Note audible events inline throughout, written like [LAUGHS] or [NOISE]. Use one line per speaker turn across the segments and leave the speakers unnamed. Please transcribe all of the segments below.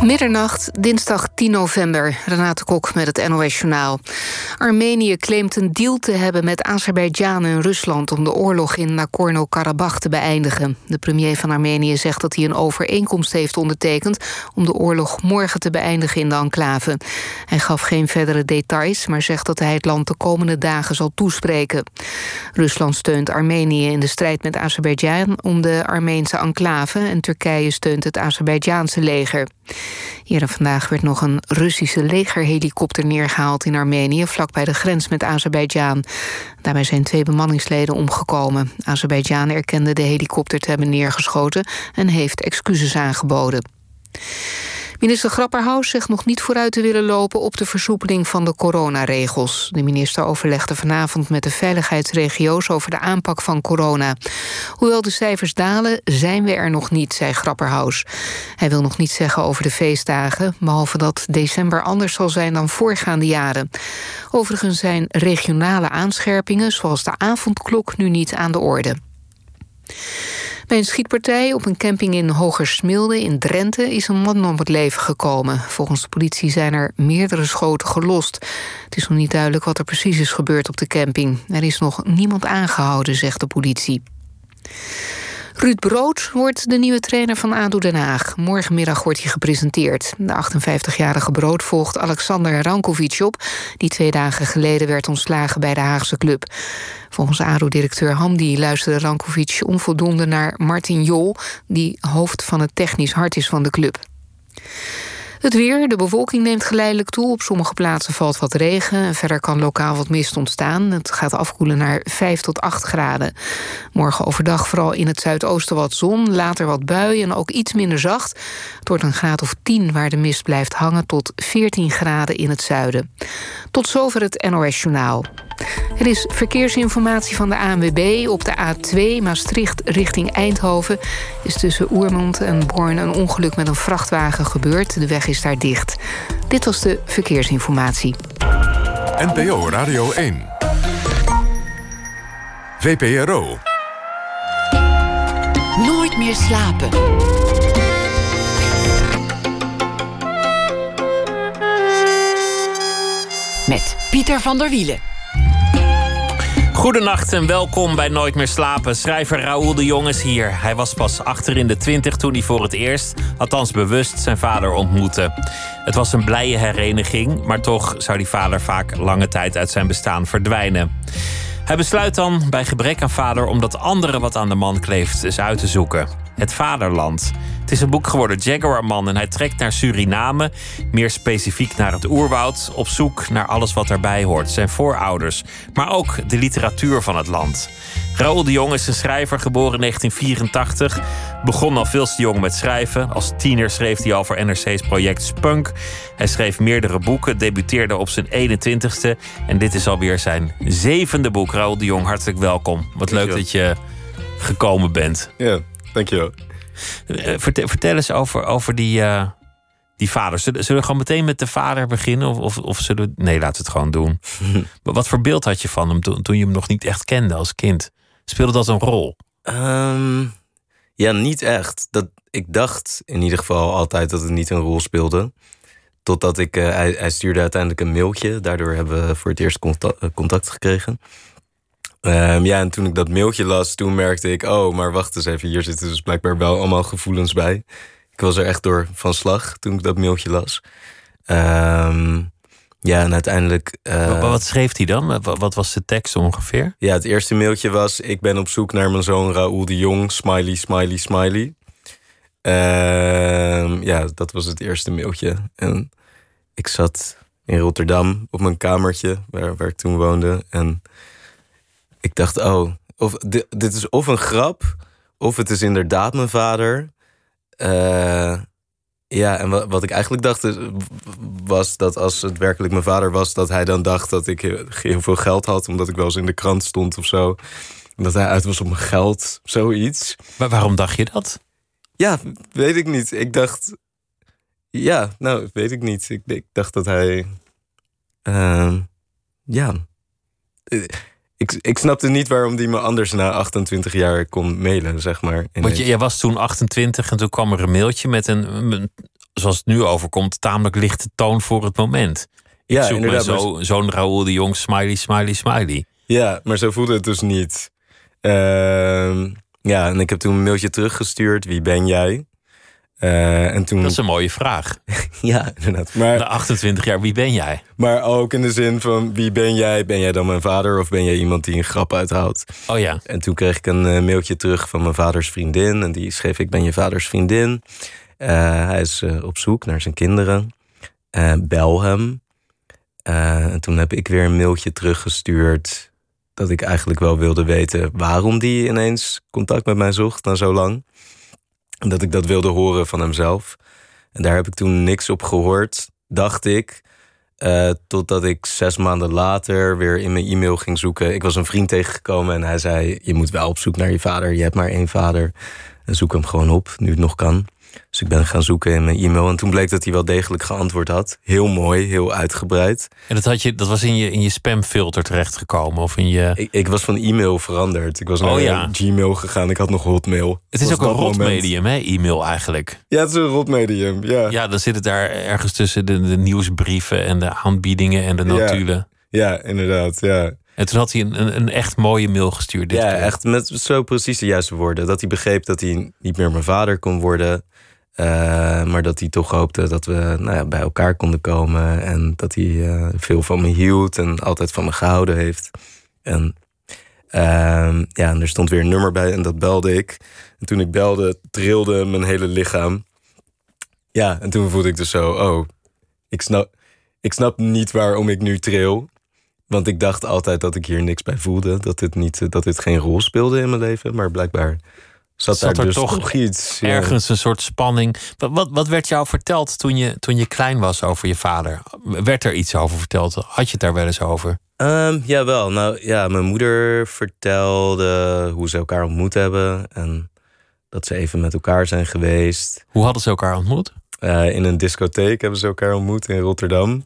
Middernacht, dinsdag 10 november. Renate Kok met het NOS Journaal. Armenië claimt een deal te hebben met Azerbeidzjan en Rusland... om de oorlog in Nagorno-Karabakh te beëindigen. De premier van Armenië zegt dat hij een overeenkomst heeft ondertekend... om de oorlog morgen te beëindigen in de enclave. Hij gaf geen verdere details, maar zegt dat hij het land de komende dagen zal toespreken. Rusland steunt Armenië in de strijd met Azerbeidzjan... om de Armeense enclave en Turkije steunt het Azerbeidzjaanse leger. Eerder vandaag werd nog een Russische legerhelikopter neergehaald in Armenië, vlakbij de grens met Azerbeidzjan. Daarbij zijn twee bemanningsleden omgekomen. Azerbeidzjan erkende de helikopter te hebben neergeschoten en heeft excuses aangeboden. Minister Grapperhaus zegt nog niet vooruit te willen lopen op de versoepeling van de coronaregels. De minister overlegde vanavond met de veiligheidsregio's over de aanpak van corona. Hoewel de cijfers dalen, zijn we er nog niet, zei Grapperhaus. Hij wil nog niet zeggen over de feestdagen, behalve dat december anders zal zijn dan voorgaande jaren. Overigens zijn regionale aanscherpingen, zoals de avondklok, nu niet aan de orde. Bij een schietpartij op een camping in Hogersmilde in Drenthe is een man om het leven gekomen. Volgens de politie zijn er meerdere schoten gelost. Het is nog niet duidelijk wat er precies is gebeurd op de camping. Er is nog niemand aangehouden, zegt de politie. Ruud Brood wordt de nieuwe trainer van ADO Den Haag. Morgenmiddag wordt hij gepresenteerd. De 58-jarige Brood volgt Alexander Rankovic op... die twee dagen geleden werd ontslagen bij de Haagse club. Volgens ADO-directeur Hamdi luisterde Rankovic onvoldoende naar Martin Jol... die hoofd van het technisch hart is van de club. Het weer, de bewolking neemt geleidelijk toe. Op sommige plaatsen valt wat regen. En verder kan lokaal wat mist ontstaan. Het gaat afkoelen naar 5 tot 8 graden. Morgen overdag vooral in het zuidoosten wat zon. Later wat buien en ook iets minder zacht. Het wordt een graad of 10 waar de mist blijft hangen... tot 14 graden in het zuiden. Tot zover het NOS Journaal. Er is verkeersinformatie van de ANWB op de A2 Maastricht richting Eindhoven. Is tussen Oermond en Born een ongeluk met een vrachtwagen gebeurd. De weg is daar dicht. Dit was de verkeersinformatie.
NPO Radio 1. VPRO.
Nooit meer slapen. Met Pieter van der Wielen.
Goedenacht en welkom bij Nooit meer slapen. Schrijver Raoul de Jong is hier. Hij was pas achter in de twintig toen hij voor het eerst, althans bewust, zijn vader ontmoette. Het was een blije hereniging, maar toch zou die vader vaak lange tijd uit zijn bestaan verdwijnen. Hij besluit dan bij gebrek aan vader om dat andere wat aan de man kleeft eens uit te zoeken. Het Vaderland. Het is een boek geworden, Jaguarman, en hij trekt naar Suriname, meer specifiek naar het oerwoud, op zoek naar alles wat erbij hoort. Zijn voorouders, maar ook de literatuur van het land. Raoul de Jong is een schrijver, geboren in 1984. Begon al veel te jong met schrijven. Als tiener schreef hij al voor NRC's project Spunk. Hij schreef meerdere boeken, debuteerde op zijn 21ste. En dit is alweer zijn zevende boek. Raoul de Jong, hartelijk welkom. Wat leuk dat je gekomen bent.
Ja, dankjewel.
Uh, vertel, vertel, eens over, over die, uh, die vader. Zullen, zullen, we gewoon meteen met de vader beginnen? Of, of, of zullen we... Nee, laten we het gewoon doen. [LAUGHS] Wat voor beeld had je van hem toen, toen je hem nog niet echt kende als kind? Speelde dat een rol?
Um, ja, niet echt. Dat, ik dacht in ieder geval altijd dat het niet een rol speelde. Totdat ik... Uh, hij, hij, stuurde uiteindelijk een mailtje. Daardoor hebben we voor het eerst contact, contact gekregen. Um, ja, en toen ik dat mailtje las, toen merkte ik... oh, maar wacht eens even, hier zitten dus blijkbaar wel allemaal gevoelens bij. Ik was er echt door van slag toen ik dat mailtje las. Um, ja, en uiteindelijk...
Uh, wat, wat, schreef hij dan? Wat was de tekst ongeveer?
Ja, het eerste mailtje was... ik ben op zoek naar mijn zoon Raoul de Jong, smiley, smiley, smiley. Uh, ja, dat was het eerste mailtje. En ik zat in Rotterdam op mijn kamertje, waar, waar ik toen woonde. En ik dacht, oh, of, dit, dit is of een grap, of het is inderdaad mijn vader. Uh, ja, en wat, wat ik eigenlijk dacht was dat als het werkelijk mijn vader was, dat hij dan dacht dat ik heel veel geld had, omdat ik wel eens in de krant stond of zo. Dat hij uit was op mijn geld, zoiets.
Maar waarom dacht je dat?
Ja, weet ik niet. Ik dacht. Ja, nou, weet ik niet. Ik, ik dacht dat hij. Uh, ja ik, ik snapte niet waarom die me anders na 28 jaar kon mailen, zeg maar.
Want jij was toen 28 en toen kwam er een mailtje met een, zoals het nu overkomt, tamelijk lichte toon voor het moment.
Ja,
Ik zoek
inderdaad.
me
maar-
zo, zo'n Raoul de Jong, smiley, smiley, smiley.
Ja, maar zo voelde het dus niet. Ehm, ja, en ik heb toen een mailtje teruggestuurd. Wie ben jij? Eh, en toen...
Dat is een mooie vraag. [LAUGHS]
Ja, inderdaad. Maar,
Na 28 jaar, wie ben jij?
maar ook in de zin van... Wie ben jij? Ben jij dan mijn vader? Of ben jij iemand die een grap uithaalt?
Oh ja,
En toen kreeg ik een eh, mailtje terug van mijn vaders vriendin. En die schreef: Ik ben je vaders vriendin. Eh, hij is op zoek naar zijn kinderen. Bel hem. En toen heb ik weer een mailtje teruggestuurd. Dat ik eigenlijk wel wilde weten waarom die ineens contact met mij zocht na zo lang. Dat ik dat wilde horen van hemzelf. En daar heb ik toen niks op gehoord, dacht ik. Eh, totdat ik zes maanden later weer in mijn e-mail ging zoeken. Ik was een vriend tegengekomen en hij zei: Je moet wel op zoek naar je vader. Je hebt maar één vader. En zoek hem gewoon op, nu het nog kan. Dus ik ben gaan zoeken in mijn e-mail. En toen bleek dat hij wel degelijk geantwoord had. Heel mooi, heel uitgebreid.
en dat, had je, dat was in je, in je spamfilter terechtgekomen of in je...
Ik, ik was van e-mail veranderd. Ik was naar
Oh ja.
Gmail gegaan. Ik had nog Hotmail.
Het is
Was
ook een rotmedium, hè, e-mail eigenlijk.
Ja, het is een rotmedium. Ja. ja.
Ja, dan zit het daar ergens tussen de, de nieuwsbrieven en de aanbiedingen en de notulen.
inderdaad. Ja.
En toen had hij een, een, een echt mooie mail gestuurd. Dit
Ja,
keer.
echt met zo precies de juiste woorden. Dat hij begreep dat hij niet meer mijn vader kon worden. Eh, maar dat hij toch hoopte dat we nou ja, bij elkaar konden komen. En dat hij eh, veel van me hield en altijd van me gehouden heeft. En ehm, ja, er stond weer een nummer bij en dat belde ik. En toen ik belde, trilde mijn hele lichaam. Ja, en toen voelde ik dus zo, oh, ik snap, ik snap niet waarom ik nu tril. Want ik dacht altijd dat ik hier niks bij voelde. Dat dit, niet, dat dit geen rol speelde in mijn leven. Maar blijkbaar zat,
er
dus
toch
toch, [LAUGHS] iets. ja.
Ergens een soort spanning. Wat, wat, wat werd jou verteld toen je, toen je klein was over je vader? Werd er iets over verteld? Had je het daar wel eens over?
Ehm, jawel, nou ja, mijn moeder vertelde hoe ze elkaar ontmoet hebben. En dat ze even met elkaar zijn geweest.
Hoe hadden ze elkaar ontmoet?
Eh, in een discotheek hebben ze elkaar ontmoet in Rotterdam.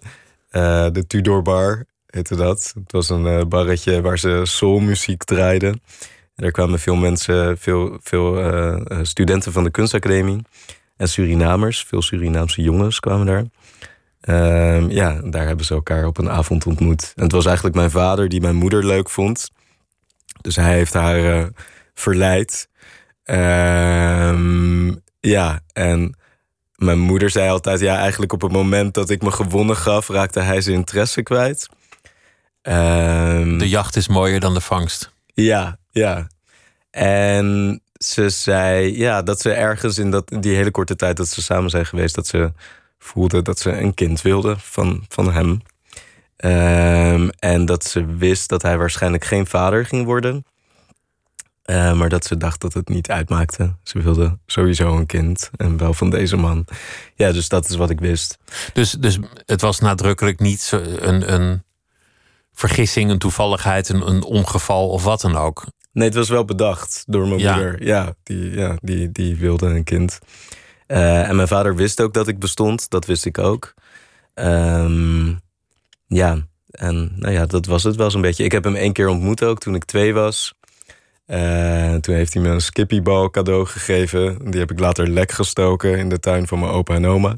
Eh, de Tudor Bar heette dat. Het was een eh, barretje waar ze soulmuziek draaiden. En daar kwamen veel mensen, veel, veel eh, eh, studenten van de kunstacademie. En Surinamers, veel Surinaamse jongens kwamen daar. Ehm, ja, daar hebben ze elkaar op een avond ontmoet. En het was eigenlijk mijn vader die mijn moeder leuk vond. Dus hij heeft haar eh, verleid. Ehm, ja, en mijn moeder zei altijd: ja, eigenlijk op het moment dat ik me gewonnen gaf, raakte hij zijn interesse kwijt. Ehm,
De jacht is mooier dan de vangst.
ja, ja. En ze zei ja, dat ze ergens in dat, die hele korte tijd dat ze samen zijn geweest, dat ze voelde dat ze een kind wilde van, van hem. Ehm, en dat ze wist dat hij waarschijnlijk geen vader ging worden. Eh, maar dat ze dacht dat het niet uitmaakte. Ze wilde sowieso een kind. En wel van deze man. Ja, dus dat is wat ik wist.
Dus, dus het was nadrukkelijk niet een, een vergissing, een toevalligheid, een, een ongeval of wat dan ook.
Nee, het was wel bedacht door mijn
Ja.
moeder. Ja, die, ja die, die wilde een kind. Eh, en mijn vader wist ook dat ik bestond. Dat wist ik ook. Ehm, ja, en nou ja, dat was het wel zo'n beetje. Ik heb hem één keer ontmoet ook toen ik twee was. Eh, toen heeft hij me een skippybal cadeau gegeven. Die heb ik later lek gestoken in de tuin van mijn opa en oma.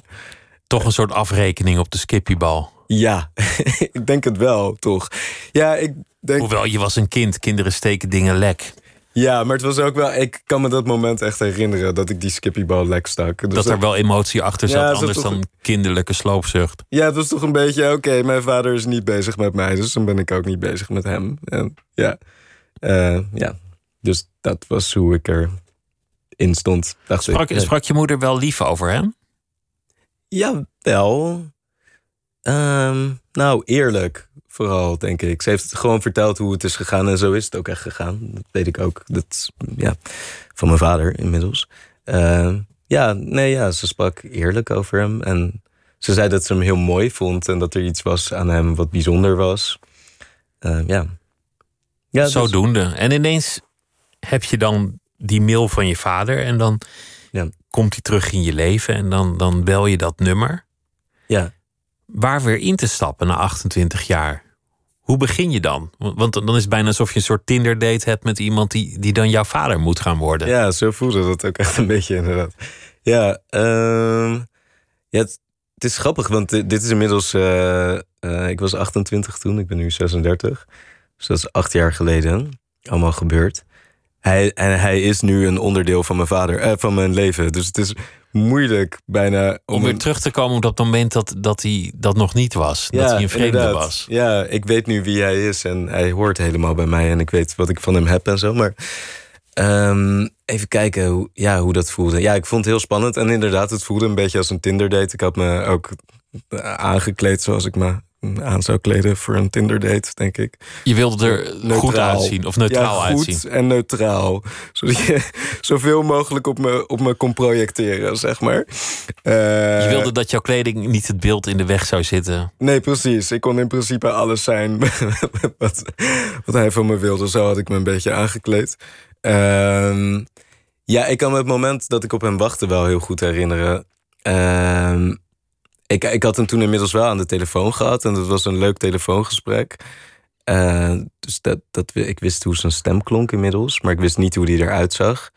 Toch een soort afrekening op de skippiebal.
Ja, [LAUGHS] ik denk het wel, toch? Ja, ik denk...
Hoewel, je was een kind. Kinderen steken dingen lek.
Ja, maar het was ook wel... Ik kan me dat moment echt herinneren dat ik die skippybal lek stak. Dus
dat er wel emotie achter zat,
Ja,
anders dan kinderlijke sloopzucht.
Ja, het was toch een beetje... Oké, mijn vader is niet bezig met mij, dus dan ben ik ook niet bezig met hem. En, ja. Eh, ja, dus dat was hoe ik erin stond, dacht
Sprak,
ik.
sprak je moeder wel lief over hem?
Jawel. Ehm, nou, eerlijk vooral, denk ik. Ze heeft het gewoon verteld hoe het is gegaan en zo is het ook echt gegaan. Dat weet ik ook. Dat, ja, van mijn vader inmiddels. Ehm, ja, nee, ja, ze sprak eerlijk over hem. En ze zei dat ze hem heel mooi vond en dat er iets was aan hem wat bijzonder was. Ehm, ja. ja dus-
Zodoende. En ineens heb je dan die mail van je vader en dan
Ja.
komt hij terug in je leven en dan, dan bel je dat nummer.
Ja.
Waar weer in te stappen na 28 jaar. Hoe begin je dan? Want dan is het bijna alsof je een soort Tinder date hebt met iemand die, die dan jouw vader moet gaan worden.
Ja, zo voelde dat ook echt een beetje inderdaad. Ja, ehm, het, is grappig, want di- dit is inmiddels... eh, eh, ik was 28 toen, ik ben nu 36. Dus dat is acht jaar geleden allemaal gebeurd. Hij, en hij is nu een onderdeel van mijn vader, eh, van mijn leven. Dus het is moeilijk bijna
Om weer
een-
terug te komen op dat moment dat, dat hij dat nog niet was. dat hij een vreemde
inderdaad.
was.
Ja, ik weet nu wie hij is en hij hoort helemaal bij mij en ik weet wat ik van hem heb en zo. Maar ehm, even kijken hoe, ja, hoe dat voelde. Ja, ik vond het heel spannend en inderdaad, het voelde een beetje als een Tinder date. Ik had me ook eh, aangekleed zoals ik me aan zou kleden voor een Tinder date, denk ik.
Je wilde er goed
Neutraal.
uitzien. Of neutraal
ja, goed
uitzien.
en neutraal. Zodat je [LAUGHS] zoveel mogelijk op me, op me kon projecteren, zeg maar. Eh,
Je wilde dat jouw kleding niet het beeld in de weg zou zitten.
Nee, precies. Ik kon in principe alles zijn [LAUGHS] wat, wat hij van me wilde. Zo had ik me een beetje aangekleed. Ehm, ja, ik kan me het moment dat ik op hem wachtte wel heel goed herinneren. Ehm, ik, ik had hem toen inmiddels wel aan de telefoon gehad. En dat was een leuk telefoongesprek. Eh, dus dat, dat, ik wist hoe zijn stem klonk inmiddels. Maar ik wist niet hoe hij eruit zag.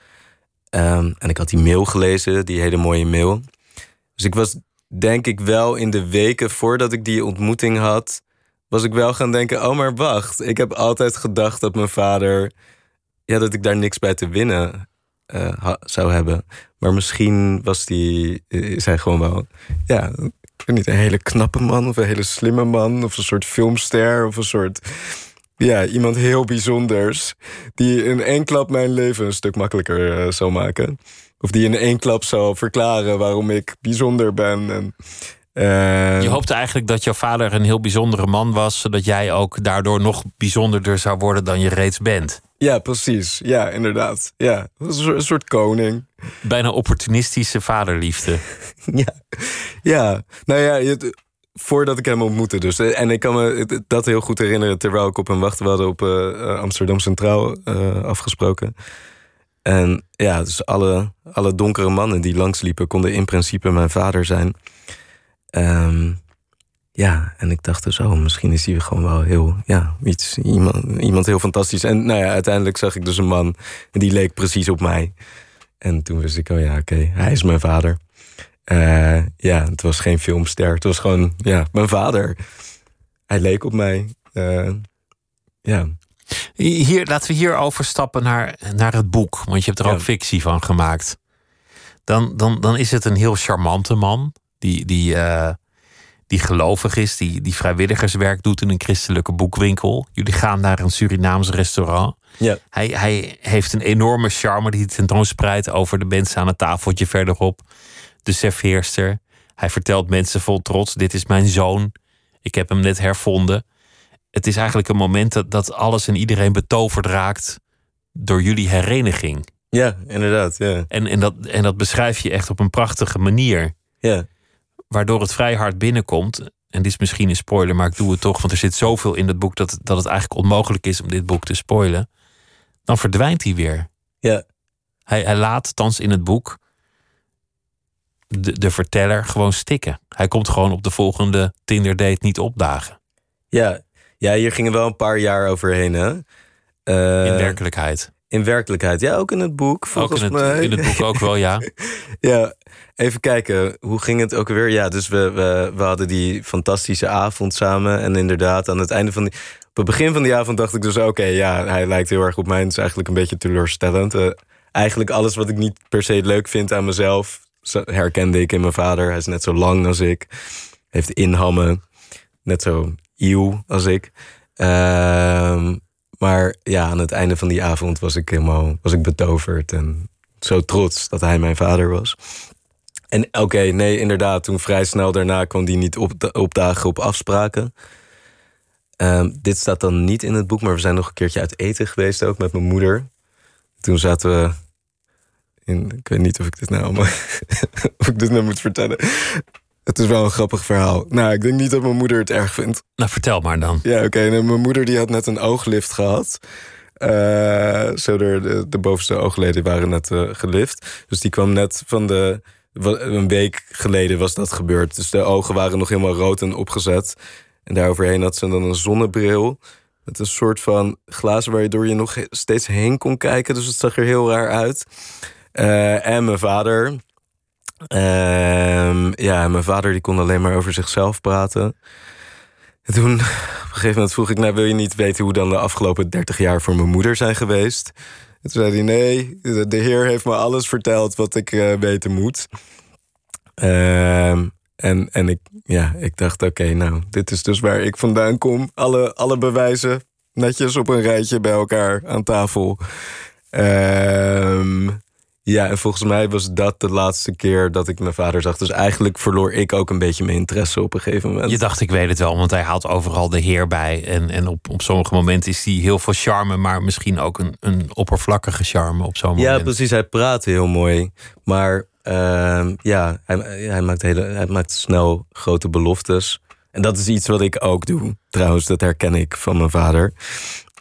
Ehm, en ik had die mail gelezen, die hele mooie mail. Dus ik was denk ik wel in de weken voordat ik die ontmoeting had, was ik wel gaan denken: oh, maar wacht. Ik heb altijd gedacht dat mijn vader, ja, dat ik daar niks bij te winnen eh, zou hebben. Maar misschien was die, is hij gewoon wel, ja, niet, een hele knappe man of een hele slimme man of een soort filmster of een soort, ja, iemand heel bijzonders die in één klap mijn leven een stuk makkelijker eh, zou maken. Of die in één klap zal verklaren waarom ik bijzonder ben. En, eh,
Je hoopte eigenlijk dat jouw vader een heel bijzondere man was, zodat jij ook daardoor nog bijzonderder zou worden dan je reeds bent.
Ja, precies. Ja, inderdaad. Ja, een soort, koning.
Bijna opportunistische vaderliefde. [LAUGHS]
Ja, ja. nou ja, je- voordat ik hem ontmoette dus. En ik kan me dat heel goed herinneren... terwijl ik op hem wachtte. We hadden op eh, eh, Amsterdam Centraal eh, afgesproken. En ja, dus alle, alle donkere mannen die langsliepen... konden in principe mijn vader zijn. Ehm, ja, en ik dacht dus, oh, misschien is hij gewoon wel heel... ja, iets, iemand, iemand heel fantastisch. En nou ja, uiteindelijk zag ik dus een man... en die leek precies op mij. En toen wist ik, oh ja, oké, hij is mijn vader. Eh, ja, het was geen filmster. Het was gewoon, ja, mijn vader. Hij leek op mij. Eh, ja.
Hier, laten we hier overstappen naar, naar het boek, want je hebt er
Ja.
ook fictie van gemaakt. Dan, dan, dan is het een heel charmante man, die, die, eh, die gelovig is, die, die vrijwilligerswerk doet in een christelijke boekwinkel. Jullie gaan naar een Surinaams restaurant.
Ja.
Hij, hij heeft een enorme charme die hij tentoonspreidt over de mensen aan het tafeltje verderop. De serveerster. Hij vertelt mensen vol trots: Dit is mijn zoon. Ik heb hem net hervonden. Het is eigenlijk een moment dat, dat alles en iedereen betoverd raakt door jullie hereniging.
ja, inderdaad. Ja.
En, en, dat, en dat beschrijf je echt op een prachtige manier.
Ja.
Waardoor het vrij hard binnenkomt. En dit is misschien een spoiler, maar ik doe het toch. Want er zit zoveel in het boek dat, dat het eigenlijk onmogelijk is om dit boek te spoilen. Dan verdwijnt hij weer.
Ja.
Hij, hij laat, thans in het boek, de, de verteller gewoon stikken. Hij komt gewoon op de volgende Tinder date niet opdagen.
Ja. ja, hier gingen wel een paar jaar overheen, hè? Eh,
In werkelijkheid.
In werkelijkheid. Ja, ook in het boek,
Ook
volgens
in het,
mij.
in het boek ook wel, ja. [LAUGHS]
Ja, even kijken. Hoe ging het ook weer? Ja, dus we, we, we hadden die fantastische avond samen. En inderdaad, aan het einde van die... Op het begin van die avond dacht ik dus... oké, ja, hij lijkt heel erg op mij. Het is eigenlijk een beetje teleurstellend. Eh, eigenlijk alles wat ik niet per se leuk vind aan mezelf... herkende ik in mijn vader. Hij is net zo lang als ik. Heeft inhammen. Net zo eeuw als ik. Ehm, maar ja, aan het einde van die avond was ik helemaal was ik betoverd. En zo trots dat hij mijn vader was. En oké, nee, inderdaad, toen vrij snel daarna kwam die niet op, opdagen op afspraken. Ehm, dit staat dan niet in het boek, maar we zijn nog een keertje uit eten geweest ook met mijn moeder. Toen zaten we in, ik weet niet of ik dit nou [LAUGHS] of ik dit nou moet vertellen. Het is wel een grappig verhaal. Nou, ik denk niet dat mijn moeder het erg vindt.
Nou, vertel maar dan.
Ja, oké. nou, Mijn moeder die had net een ooglift gehad. Eh, zo de, de, de bovenste oogleden waren net eh, gelift. Dus die kwam net van de... Een week geleden was dat gebeurd. Dus de ogen waren nog helemaal rood en opgezet. En daaroverheen had ze dan een zonnebril. Met een soort van glazen waardoor je nog steeds heen kon kijken. Dus het zag er heel raar uit. Eh, en mijn vader Ehm, ja, mijn vader die kon alleen maar over zichzelf praten. En toen, [LAUGHS] op een gegeven moment vroeg ik... nou, wil je niet weten hoe dan de afgelopen 30 jaar voor mijn moeder zijn geweest? En toen zei hij, nee, de, heer heeft me alles verteld wat ik eh, weten moet. Ehm, en, en ik, ja, ik dacht, oké, nou, dit is dus waar ik vandaan kom. Alle, alle bewijzen netjes op een rijtje bij elkaar aan tafel. Ehm, ja, en volgens mij was dat de laatste keer dat ik mijn vader zag. Dus eigenlijk verloor ik ook een beetje mijn interesse op een gegeven moment.
Je dacht, ik weet het wel, want hij haalt overal de heer bij. En, en op, op sommige momenten is hij heel veel charme, maar misschien ook een, een oppervlakkige charme op zo'n moment.
Ja, precies. Hij praatte heel mooi. Maar ehm, ja, hij, hij, maakt hele, hij maakt snel grote beloftes. En dat is iets wat ik ook doe. Trouwens, dat herken ik van mijn vader.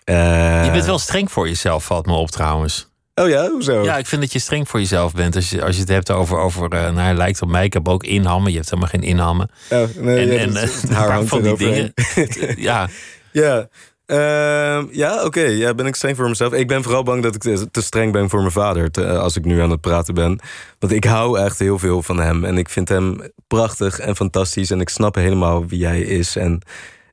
Uh, je bent wel streng voor jezelf, valt me op trouwens.
Oh ja, hoezo?
Ja, ik vind dat je streng voor jezelf bent. Als je, als je het hebt over, over uh, nou, hij lijkt op mij. Ik heb ook inhammen. Je hebt helemaal geen inhammen.
Oh, nee, en, ja, en uh, haar
van die dingen. [LAUGHS] ja.
Ja. Uh, ja, oké. Ja, ben ik streng voor mezelf. Ik ben vooral bang dat ik te, te streng ben voor mijn vader te, als ik nu aan het praten ben. Want ik hou echt heel veel van hem. En ik vind hem prachtig en fantastisch. En ik snap helemaal wie hij is. En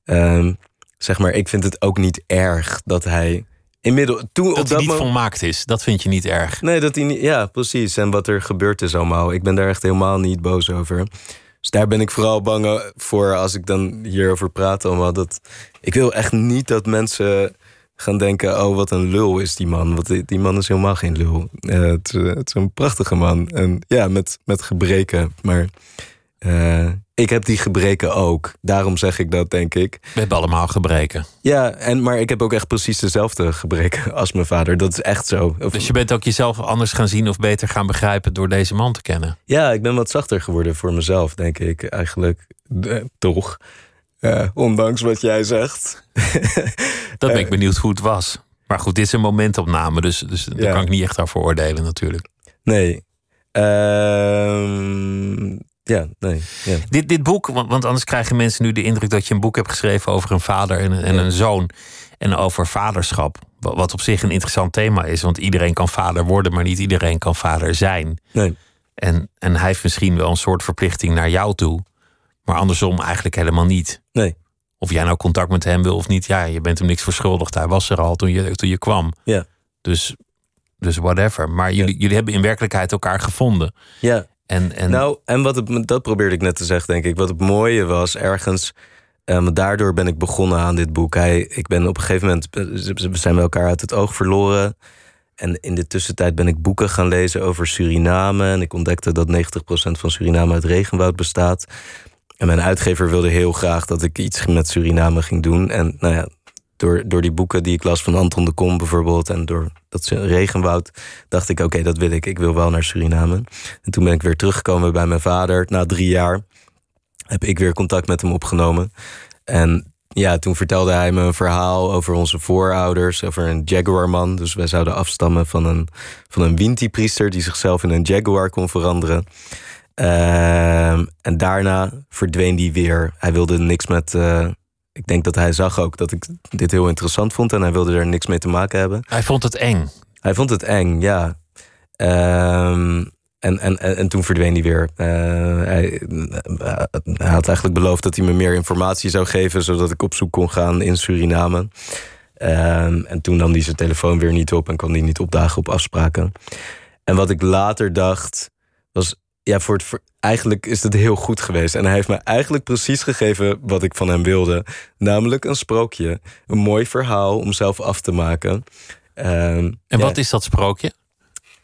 ehm, zeg maar, ik vind het ook niet erg dat hij Inmiddels, toen,
dat
op
hij
dat
niet volmaakt is, dat vind je niet erg.
Nee, dat hij niet. Ja, precies. En wat er gebeurd is allemaal. Ik ben daar echt helemaal niet boos over. Dus daar ben ik vooral bang voor als ik dan hierover praat. Allemaal dat, ik wil echt niet dat mensen gaan denken: oh, wat een lul is die man. Want die, die man is helemaal geen lul. Uh, het, het, is een prachtige man. En ja, met, met gebreken. Maar uh, ik heb die gebreken ook. Daarom zeg ik dat, denk ik.
We hebben allemaal gebreken.
Ja, en, maar ik heb ook echt precies dezelfde gebreken [LAUGHS] als mijn vader. Dat is echt zo.
Of, dus je bent ook jezelf anders gaan zien of beter gaan begrijpen door deze man te kennen?
Ja, ik ben wat zachter geworden voor mezelf, denk ik eigenlijk. Eh, toch. Uh, ondanks wat jij zegt. [LAUGHS]
dat ben ik benieuwd hoe het was. Maar goed, dit is een momentopname, dus, dus daar ja. kan ik niet echt over oordelen natuurlijk.
Nee. Ehm ja, nee. Ja.
Dit, dit boek, want, want, anders krijgen mensen nu de indruk dat je een boek hebt geschreven over een vader en, en een zoon. En over vaderschap. Wat op zich een interessant thema is. Want iedereen kan vader worden, maar niet iedereen kan vader zijn.
Nee.
En, en hij heeft misschien wel een soort verplichting naar jou toe. Maar andersom eigenlijk helemaal niet.
Nee.
Of jij nou contact met hem wil of niet. Ja, je bent hem niks verschuldigd. Hij was er al toen je, toen je kwam.
Ja.
Dus, dus whatever. Maar jullie, jullie hebben in werkelijkheid elkaar gevonden.
Ja.
En, en...
Nou, en wat dat probeerde ik net te zeggen, denk ik. Wat het mooie was, ergens. Um, daardoor ben ik begonnen aan dit boek. Hij, ik ben op een gegeven moment. We zijn elkaar uit het oog verloren. En in de tussentijd ben ik boeken gaan lezen over Suriname. En ik ontdekte dat 90% van Suriname uit regenwoud bestaat. En mijn uitgever wilde heel graag dat ik iets met Suriname ging doen. En nou ja, door, door die boeken die ik las van Anton de Kom bijvoorbeeld... en door dat regenwoud, dacht ik, oké, dat wil ik. Ik wil wel naar Suriname. En toen ben ik weer teruggekomen bij mijn vader. Na drie jaar heb ik weer contact met hem opgenomen. En ja, toen vertelde hij me een verhaal over onze voorouders... over een jaguarman. Dus wij zouden afstammen van een, van een Winti-priester... die zichzelf in een jaguar kon veranderen... Ehm, en daarna verdween die weer. Hij wilde niks met, uh, ik denk dat hij zag ook dat ik dit heel interessant vond en hij wilde er niks mee te maken hebben.
Hij vond het eng.
Hij vond het eng, ja. Um, en, en, en, toen verdween hij weer. Uh, hij, hij, had eigenlijk beloofd dat hij me meer informatie zou geven, zodat ik op zoek kon gaan in Suriname. Um, en toen nam hij zijn telefoon weer niet op en kon hij niet opdagen op afspraken. En wat ik later dacht, was ja, voor het, eigenlijk is het heel goed geweest. En hij heeft me eigenlijk precies gegeven wat ik van hem wilde. Namelijk een sprookje. Een mooi verhaal om zelf af te maken. Um,
en wat is dat sprookje?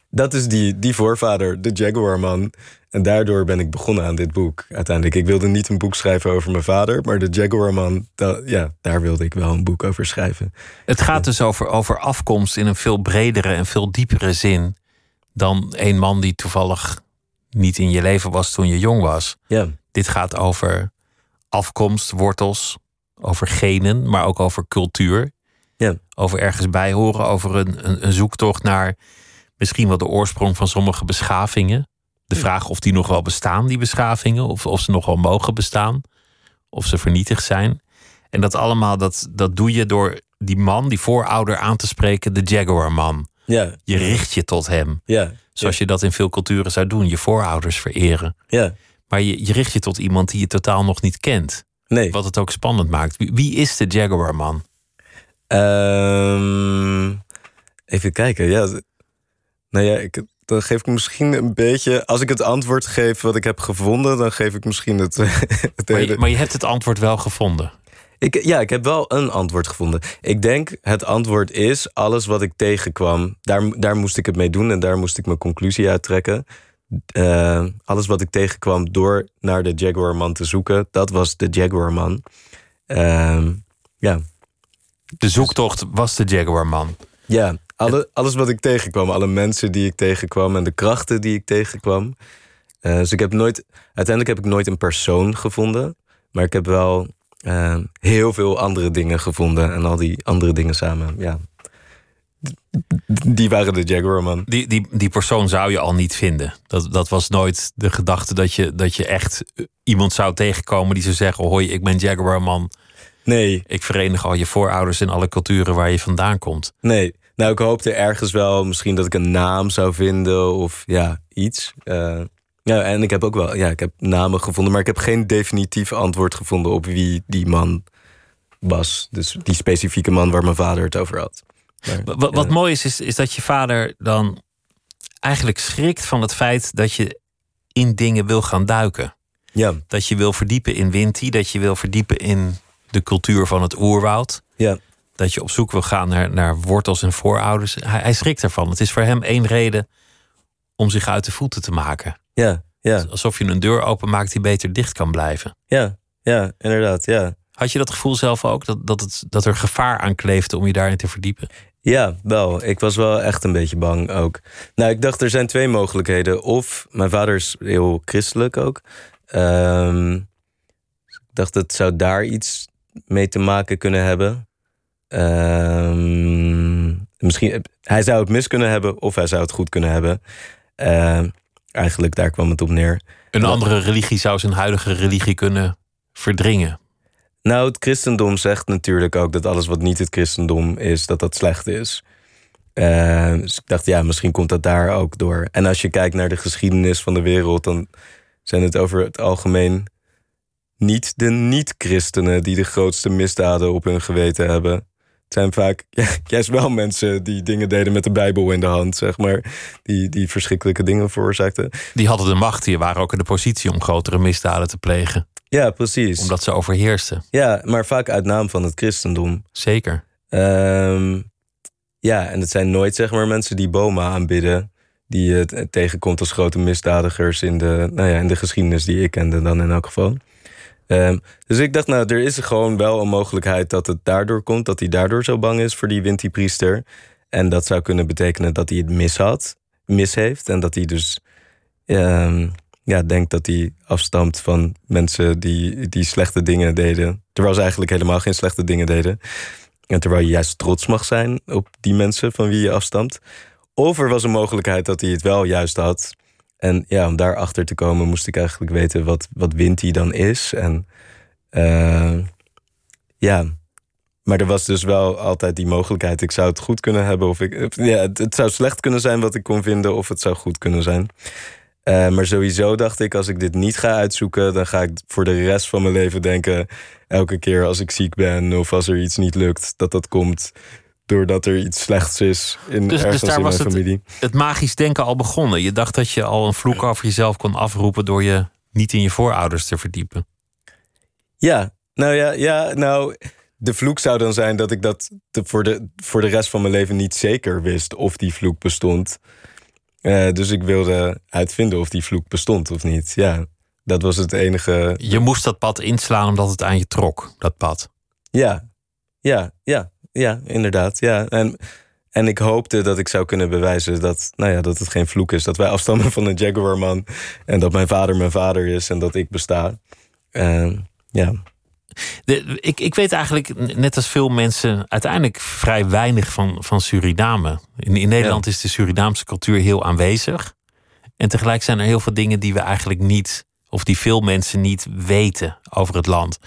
Dat is die, die voorvader, de Jaguarman. En daardoor ben ik begonnen aan dit boek. Uiteindelijk, ik wilde niet een boek schrijven over mijn vader, maar de Jaguarman, dat, ja, daar wilde ik wel een boek over schrijven.
Het gaat dus over, over afkomst in een veel bredere en veel diepere zin dan een man die toevallig niet in je leven was toen je jong was.
Ja.
Dit gaat over afkomst, wortels, over genen, maar ook over cultuur.
Ja.
Over ergens bij horen, over een, een, een zoektocht naar misschien wel de oorsprong van sommige beschavingen. De vraag of die nog wel bestaan, die beschavingen, of, of ze nog wel mogen bestaan, of ze vernietigd zijn. En dat allemaal, dat, dat doe je door die man, die voorouder aan te spreken, de Jaguar-man.
Ja,
Je richt je tot hem.
ja,
Zoals je dat in veel culturen zou doen. Je voorouders vereren.
ja.
Maar je, je richt je tot iemand die je totaal nog niet kent.
Nee.
Wat het ook spannend maakt. Wie, wie is de Jaguar-man?
Ehm, even kijken. Ja, nou ja, ik, dan geef ik misschien een beetje. Als ik het antwoord geef wat ik heb gevonden, dan geef ik misschien het. [LAUGHS] het
Maar
hele-
je, maar je hebt het antwoord wel gevonden.
Ik, ja, ik heb wel een antwoord gevonden. Ik denk het antwoord is alles wat ik tegenkwam. Daar, daar moest ik het mee doen en daar moest ik mijn conclusie uit trekken. Eh, alles wat ik tegenkwam door naar de Jaguarman te zoeken, dat was de Jaguarman. Ehm ja,
De zoektocht was de Jaguar-man.
ja alle, alles wat ik tegenkwam, alle mensen die ik tegenkwam en de krachten die ik tegenkwam. Eh, dus ik heb nooit, uiteindelijk heb ik nooit een persoon gevonden, maar ik heb wel eh, heel veel andere dingen gevonden en al die andere dingen samen, ja. Die waren de Jaguarman.
Die, die, die persoon zou je al niet vinden. Dat, dat was nooit de gedachte dat je, dat je echt iemand zou tegenkomen die zou zeggen: Hoi, ik ben Jaguar-man.
Nee,
Ik verenig al je voorouders in alle culturen waar je vandaan komt.
nee. Nou, ik hoopte ergens wel misschien dat ik een naam zou vinden of ja, iets. Eh, ja, en ik heb ook wel, ja, ik heb namen gevonden, maar ik heb geen definitief antwoord gevonden op wie die man was. Dus die specifieke man waar mijn vader het over had. Maar,
Wa- Wat, mooi is, is, is dat je vader dan eigenlijk schrikt van het feit dat je in dingen wil gaan duiken.
Ja,
Dat je wil verdiepen in Winti, dat je wil verdiepen in de cultuur van het oerwoud.
ja,
Dat je op zoek wil gaan naar, naar wortels en voorouders. Hij, hij schrikt ervan. Het is voor hem één reden om zich uit de voeten te maken.
Ja, ja,
Alsof je een deur openmaakt die beter dicht kan blijven.
ja, ja, inderdaad, ja.
Had je dat gevoel zelf ook? Dat, dat, het, dat er gevaar aan kleefde om je daarin te verdiepen?
Ja, wel. Ik was wel echt een beetje bang ook. Nou, ik dacht er zijn twee mogelijkheden. Of mijn vader is heel christelijk ook. Ehm, ik dacht het zou daar iets mee te maken kunnen hebben. Ehm, misschien, hij zou het mis kunnen hebben of hij zou het goed kunnen hebben. Ehm, eigenlijk, daar kwam het op neer.
Een andere religie zou zijn huidige religie kunnen verdringen.
Nou, het christendom zegt natuurlijk ook dat alles wat niet het christendom is, dat dat slecht is. Eh, dus ik dacht, ja, misschien komt dat daar ook door. En als je kijkt naar de geschiedenis van de wereld, dan zijn het over het algemeen niet de niet-christenen die de grootste misdaden op hun geweten hebben. Het zijn vaak ja, [LAUGHS] juist wel mensen die dingen deden met de Bijbel in de hand, zeg maar. Die, die verschrikkelijke dingen veroorzaakten.
Die hadden de macht, die waren ook in de positie om grotere misdaden te plegen.
Ja, precies.
Omdat ze overheersten.
Ja, maar vaak uit naam van het christendom.
Zeker.
Ehm, ja, en het zijn nooit zeg maar mensen die Boma aanbidden. Die je tegenkomt als grote misdadigers in de, nou ja, in de geschiedenis die ik kende dan in elk geval. Ehm, dus ik dacht, nou, er is gewoon wel een mogelijkheid dat het daardoor komt. Dat hij daardoor zo bang is voor die Winti-priester. En dat zou kunnen betekenen dat hij het mis had, mis heeft. En dat hij dus ehm, ja, denkt dat hij afstamt van mensen die, die slechte dingen deden. Terwijl ze eigenlijk helemaal geen slechte dingen deden. En terwijl je juist trots mag zijn op die mensen van wie je afstamt. Of er was een mogelijkheid dat hij het wel juist had. En ja, om daarachter te komen moest ik eigenlijk weten wat, wat Winti dan is. En eh, ja, maar er was dus wel altijd die mogelijkheid. Ik zou het goed kunnen hebben of ik... Ja, het, zou slecht kunnen zijn wat ik kon vinden of het zou goed kunnen zijn. Eh, maar sowieso dacht ik, als ik dit niet ga uitzoeken... dan ga ik voor de rest van mijn leven denken... elke keer als ik ziek ben of als er iets niet lukt... dat dat komt doordat er iets slechts is in,
Dus- dus
ergens
daar
in
was
mijn
het-
familie.
Het magisch denken al begonnen. Je dacht dat je al een vloek over jezelf kon afroepen door je niet in je voorouders te verdiepen.
Ja, nou ja, ja, nou... De vloek zou dan zijn dat ik dat te- voor, de, voor de rest van mijn leven niet zeker wist of die vloek bestond. Eh, dus ik wilde uitvinden of die vloek bestond of niet. Ja, dat was het enige.
Je moest dat pad inslaan omdat het aan je trok, dat pad.
Ja, ja, ja, ja, inderdaad. Ja. En, en ik hoopte dat ik zou kunnen bewijzen dat, nou ja, dat het geen vloek is. Dat wij afstammen van een Jaguarman. En dat mijn vader mijn vader is en dat ik besta. Eh, ja.
De, ik, ik weet eigenlijk, net als veel mensen, uiteindelijk vrij weinig van, van Suriname. In, in Nederland is de Surinaamse cultuur heel aanwezig. En tegelijk zijn er heel veel dingen die we eigenlijk niet, of die veel mensen niet weten over het land.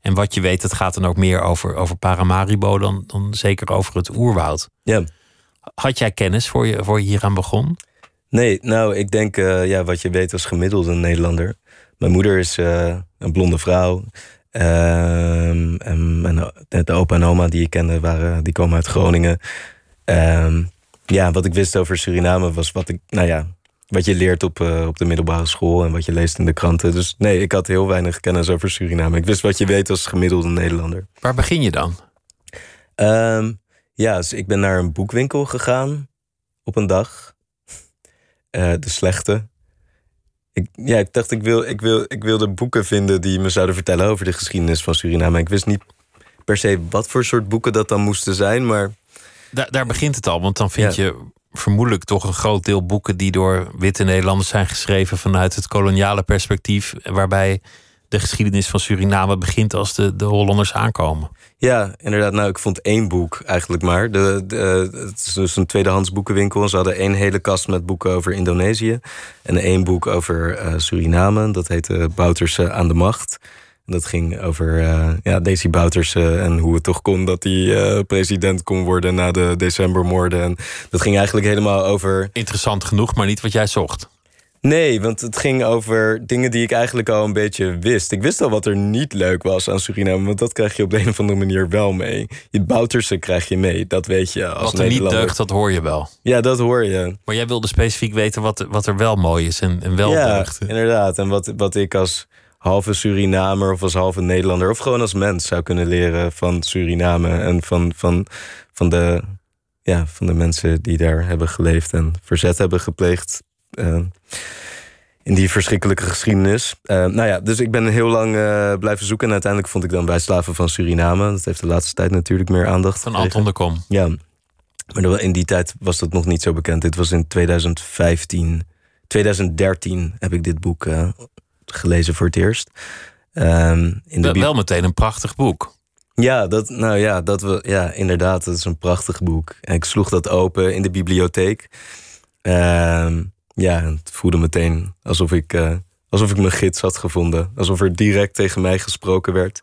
En wat je weet, dat gaat dan ook meer over, over Paramaribo dan, dan zeker over het oerwoud.
Ja.
Had jij kennis voor je, voor je hieraan begon?
Nee, nou, ik denk uh, ja, wat je weet als gemiddelde Nederlander. Mijn moeder is uh, een blonde vrouw. Um, en mijn, de opa en oma die ik kende, waren, die komen uit Groningen. Um, ja, wat ik wist over Suriname was wat ik, nou ja, wat je leert op, uh, op de middelbare school en wat je leest in de kranten. Dus nee, ik had heel weinig kennis over Suriname. Ik wist wat je weet als gemiddelde Nederlander.
Waar begin je dan?
Um, ja, dus ik ben naar een boekwinkel gegaan op een dag. Uh, de slechte. Ik, ja, ik dacht, ik, wil, ik, wil, ik wilde boeken vinden die me zouden vertellen over de geschiedenis van Suriname. Ik wist niet per se wat voor soort boeken dat dan moesten zijn, maar.
Daar, daar begint het al, want dan vind je vermoedelijk toch een groot deel boeken die door witte Nederlanders zijn geschreven vanuit het koloniale perspectief, waarbij de geschiedenis van Suriname begint als de, de Hollanders aankomen.
Ja, inderdaad. Nou, ik vond één boek eigenlijk maar. De, de, het is dus een tweedehands boekenwinkel. Ze hadden één hele kast met boeken over Indonesië. En één boek over uh, Suriname. Dat heette Bouterse aan de Macht. Dat ging over uh, ja, Daisy Bouterse en hoe het toch kon dat hij uh, president kon worden na de decembermoorden. En dat ging eigenlijk helemaal over.
Interessant genoeg, maar niet wat jij zocht.
Nee, want het ging over dingen die ik eigenlijk al een beetje wist. Ik wist al wat er niet leuk was aan Suriname, want dat krijg je op de een of andere manier wel mee. Je Bouterse krijg je mee, dat weet je als
Wat er niet deugt, dat hoor je wel.
Ja, dat hoor je.
Maar jij wilde specifiek weten wat, wat er wel mooi is en, en wel
ja,
deugt.
inderdaad. En wat, wat ik als halve Surinamer of als halve Nederlander... of gewoon als mens zou kunnen leren van Suriname... en van, van, van, de, ja, van de mensen die daar hebben geleefd en verzet hebben gepleegd... Uh, in die verschrikkelijke geschiedenis. Uh, nou ja, dus ik ben heel lang uh, blijven zoeken. En uiteindelijk vond ik dan bij Slaven van Suriname. Dat heeft de laatste tijd natuurlijk meer aandacht.
Van Anton de Kom.
Ja, maar in die tijd was dat nog niet zo bekend. Dit was in 2015. 2013 heb ik dit boek gelezen voor het eerst. Um,
in de wel meteen een prachtig boek.
Ja, dat, nou ja, dat we, ja, inderdaad, dat is een prachtig boek. En ik sloeg dat open in de bibliotheek. Uh, ja, het voelde meteen alsof ik, uh, alsof ik mijn gids had gevonden. Alsof er direct tegen mij gesproken werd.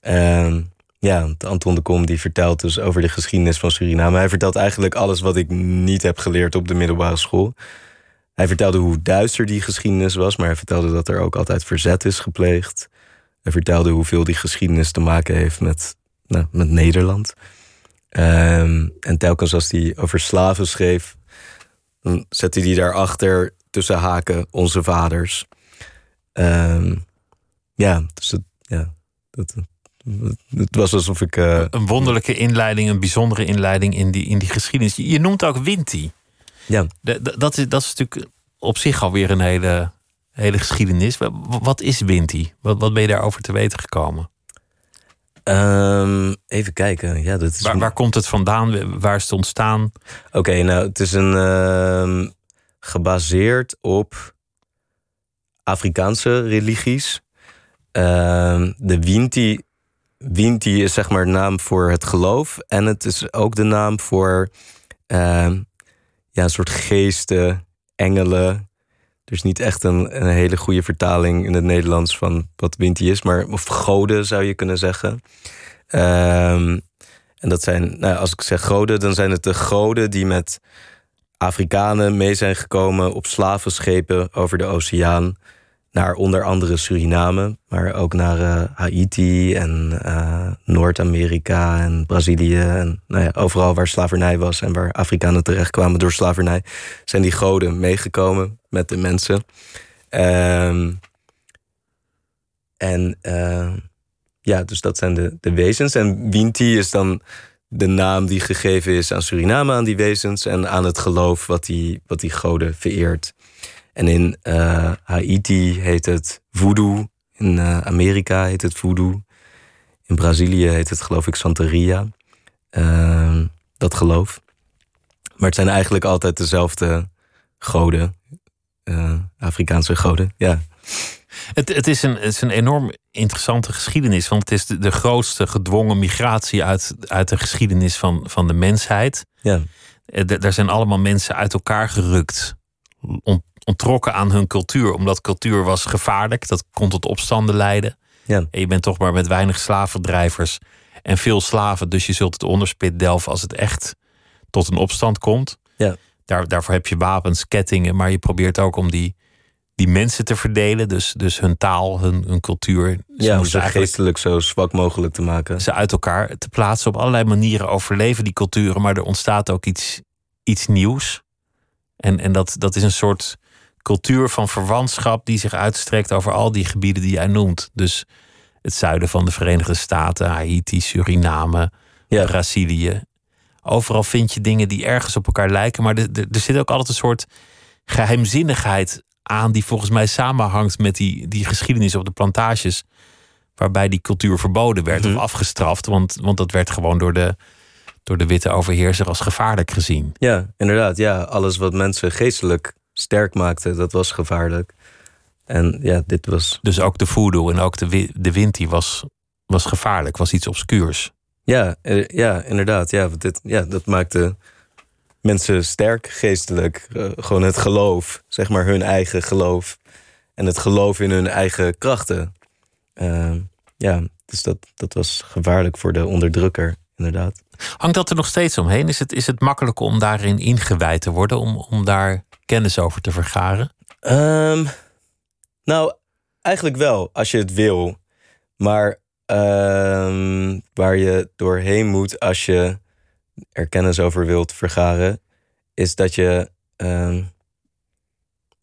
En ja, Anton de Kom die vertelt dus over de geschiedenis van Suriname. Hij vertelt eigenlijk alles wat ik niet heb geleerd op de middelbare school. Hij vertelde hoe duister die geschiedenis was, maar hij vertelde dat er ook altijd verzet is gepleegd. Hij vertelde hoeveel die geschiedenis te maken heeft met, nou, met Nederland. Um, en telkens als hij over slaven schreef, dan zette hij daarachter tussen haken onze vaders. Um, ja, dus het, ja, dat, was alsof ik. Uh,
een wonderlijke inleiding, een bijzondere inleiding in die, in die geschiedenis. Je noemt ook Winti.
Ja.
De, de, dat, is, dat is natuurlijk op zich alweer een hele, hele geschiedenis. Wat is Winti? Wat, wat ben je daarover te weten gekomen?
Um, even kijken. Ja, dat is
waar, waar, komt het vandaan? Waar is het ontstaan?
Oké, okay, nou, het is een uh, gebaseerd op Afrikaanse religies. Uh, de Winti, Winti is zeg maar naam voor het geloof. En het is ook de naam voor uh, ja, een soort geesten, engelen, is niet echt een, een, hele goede vertaling in het Nederlands van wat Winti is, maar of goden zou je kunnen zeggen. Um, en dat zijn, nou, als ik zeg goden, dan zijn het de goden die met Afrikanen mee zijn gekomen op slavenschepen over de oceaan. Naar onder andere Suriname, maar ook naar uh, Haiti en uh, Noord-Amerika en Brazilië. En nou ja, overal waar slavernij was en waar Afrikanen terechtkwamen door slavernij, zijn die goden meegekomen met de mensen. Um, en uh, ja, dus dat zijn de, de wezens. En Winti is dan de naam die gegeven is aan Suriname, aan die wezens en aan het geloof wat die, wat die goden vereert. En in uh, Haiti heet het voodoo. In uh, Amerika heet het voodoo. In Brazilië heet het geloof ik Santeria. Uh, dat geloof. Maar het zijn eigenlijk altijd dezelfde goden. Afrikaanse goden, ja.
Het, het, is een, het is een enorm interessante geschiedenis. Want het is de, de grootste gedwongen migratie uit, uit de geschiedenis van, van de mensheid.
Ja.
Er zijn allemaal mensen uit elkaar gerukt. Om, ontrokken aan hun cultuur. Omdat cultuur was gevaarlijk. Dat kon tot opstanden leiden.
Ja.
En je bent toch maar met weinig slavendrijvers en veel slaven. Dus je zult het onderspit delven als het echt tot een opstand komt.
Ja.
Daar, daarvoor heb je wapens, kettingen, maar je probeert ook om die, die mensen te verdelen. Dus, dus hun taal, hun, hun cultuur. Ze
Ja, om ze geestelijk zo zwak mogelijk te maken.
ze uit elkaar te plaatsen. Op allerlei manieren overleven die culturen, maar er ontstaat ook iets, iets nieuws. En, en dat, dat is een soort cultuur van verwantschap die zich uitstrekt over al die gebieden die jij noemt. Dus het zuiden van de Verenigde Staten, Haiti, Suriname,
Ja.
Brazilië. Overal vind je dingen die ergens op elkaar lijken, maar er, er, er zit ook altijd een soort geheimzinnigheid aan die volgens mij samenhangt met die, die geschiedenis op de plantages waarbij die cultuur verboden werd
Mhm.
of afgestraft. Want, want dat werd gewoon door de, door de witte overheerser als gevaarlijk gezien.
Ja, inderdaad. Ja, alles wat mensen geestelijk sterk maakte, dat was gevaarlijk. En ja, dit was.
Dus ook de voodoo en ook de, wi- de wind die was, was gevaarlijk, was iets obscuurs.
Ja, eh, ja inderdaad. Ja, dit, ja, dat maakte mensen sterk geestelijk. Eh, gewoon het geloof, zeg maar hun eigen geloof. En het geloof in hun eigen krachten. Eh, ja, dus dat, dat was gevaarlijk voor de onderdrukker, inderdaad.
Hangt dat er nog steeds omheen? Is het, is het makkelijk om daarin ingewijd te worden, om, om daar kennis over te vergaren?
Ehm, nou, eigenlijk wel, als je het wil. Maar ehm, waar je doorheen moet als je er kennis over wilt vergaren, is dat je ehm,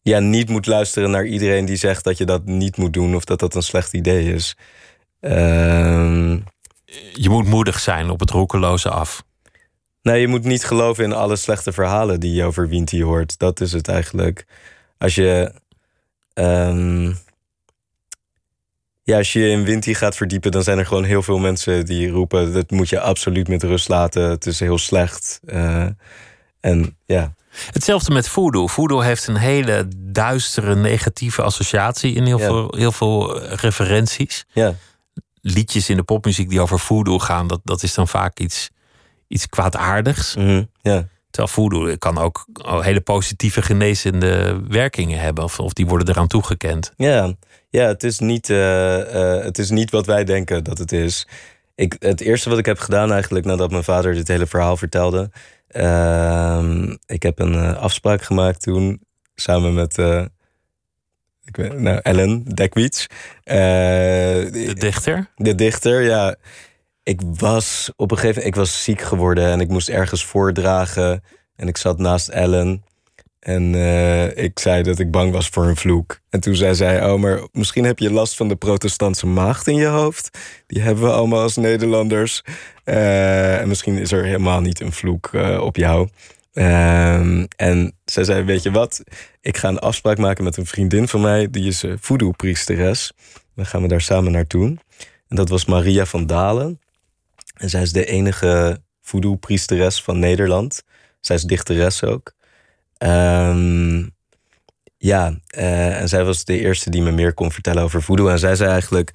ja, niet moet luisteren naar iedereen die zegt dat je dat niet moet doen of dat dat een slecht idee is.
Je moet moedig zijn op het roekeloze af.
Nee, je moet niet geloven in alle slechte verhalen die je over Winti hoort. Dat is het eigenlijk. Als je. ehm, ja, als je in Winti gaat verdiepen, dan zijn er gewoon heel veel mensen die roepen: dat moet je absoluut met rust laten. Het is heel slecht. Eh, en ja,
Hetzelfde met voodoo. Voodoo heeft een hele duistere, negatieve associatie in heel,
Ja.
veel, heel veel eh, referenties.
ja,
Liedjes in de popmuziek die over voodoo gaan, dat, dat is dan vaak iets, iets kwaadaardigs.
ja,
Terwijl voodoo kan ook hele positieve genezende werkingen hebben. Of, of die worden eraan toegekend.
ja. ja het, is niet, eh, eh, het is niet wat wij denken dat het is. Ik, het eerste wat ik heb gedaan eigenlijk nadat mijn vader dit hele verhaal vertelde. ehm, ik heb een eh, afspraak gemaakt toen samen met ik weet, nou, Ellen Dekwiets. eh,
De dichter.
de dichter, ja. Ik was op een gegeven moment ik was ziek geworden en ik moest ergens voordragen. En ik zat naast Ellen. En eh, ik zei dat ik bang was voor een vloek. En toen zei zij: Oh, maar misschien heb je last van de protestantse maagd in je hoofd. Die hebben we allemaal als Nederlanders. Eh, en misschien is er helemaal niet een vloek eh, op jou. Ehm, en zij zei: Weet je wat? Ik ga een afspraak maken met een vriendin van mij. Die is voodoo-priesteres. Dan gaan we daar samen naartoe. En dat was Maria van Dalen. En zij is de enige voodoo-priesteres van Nederland. Zij is dichteres ook. Ehm, ja, eh, en zij was de eerste die me meer kon vertellen over voodoo. En zij zei eigenlijk...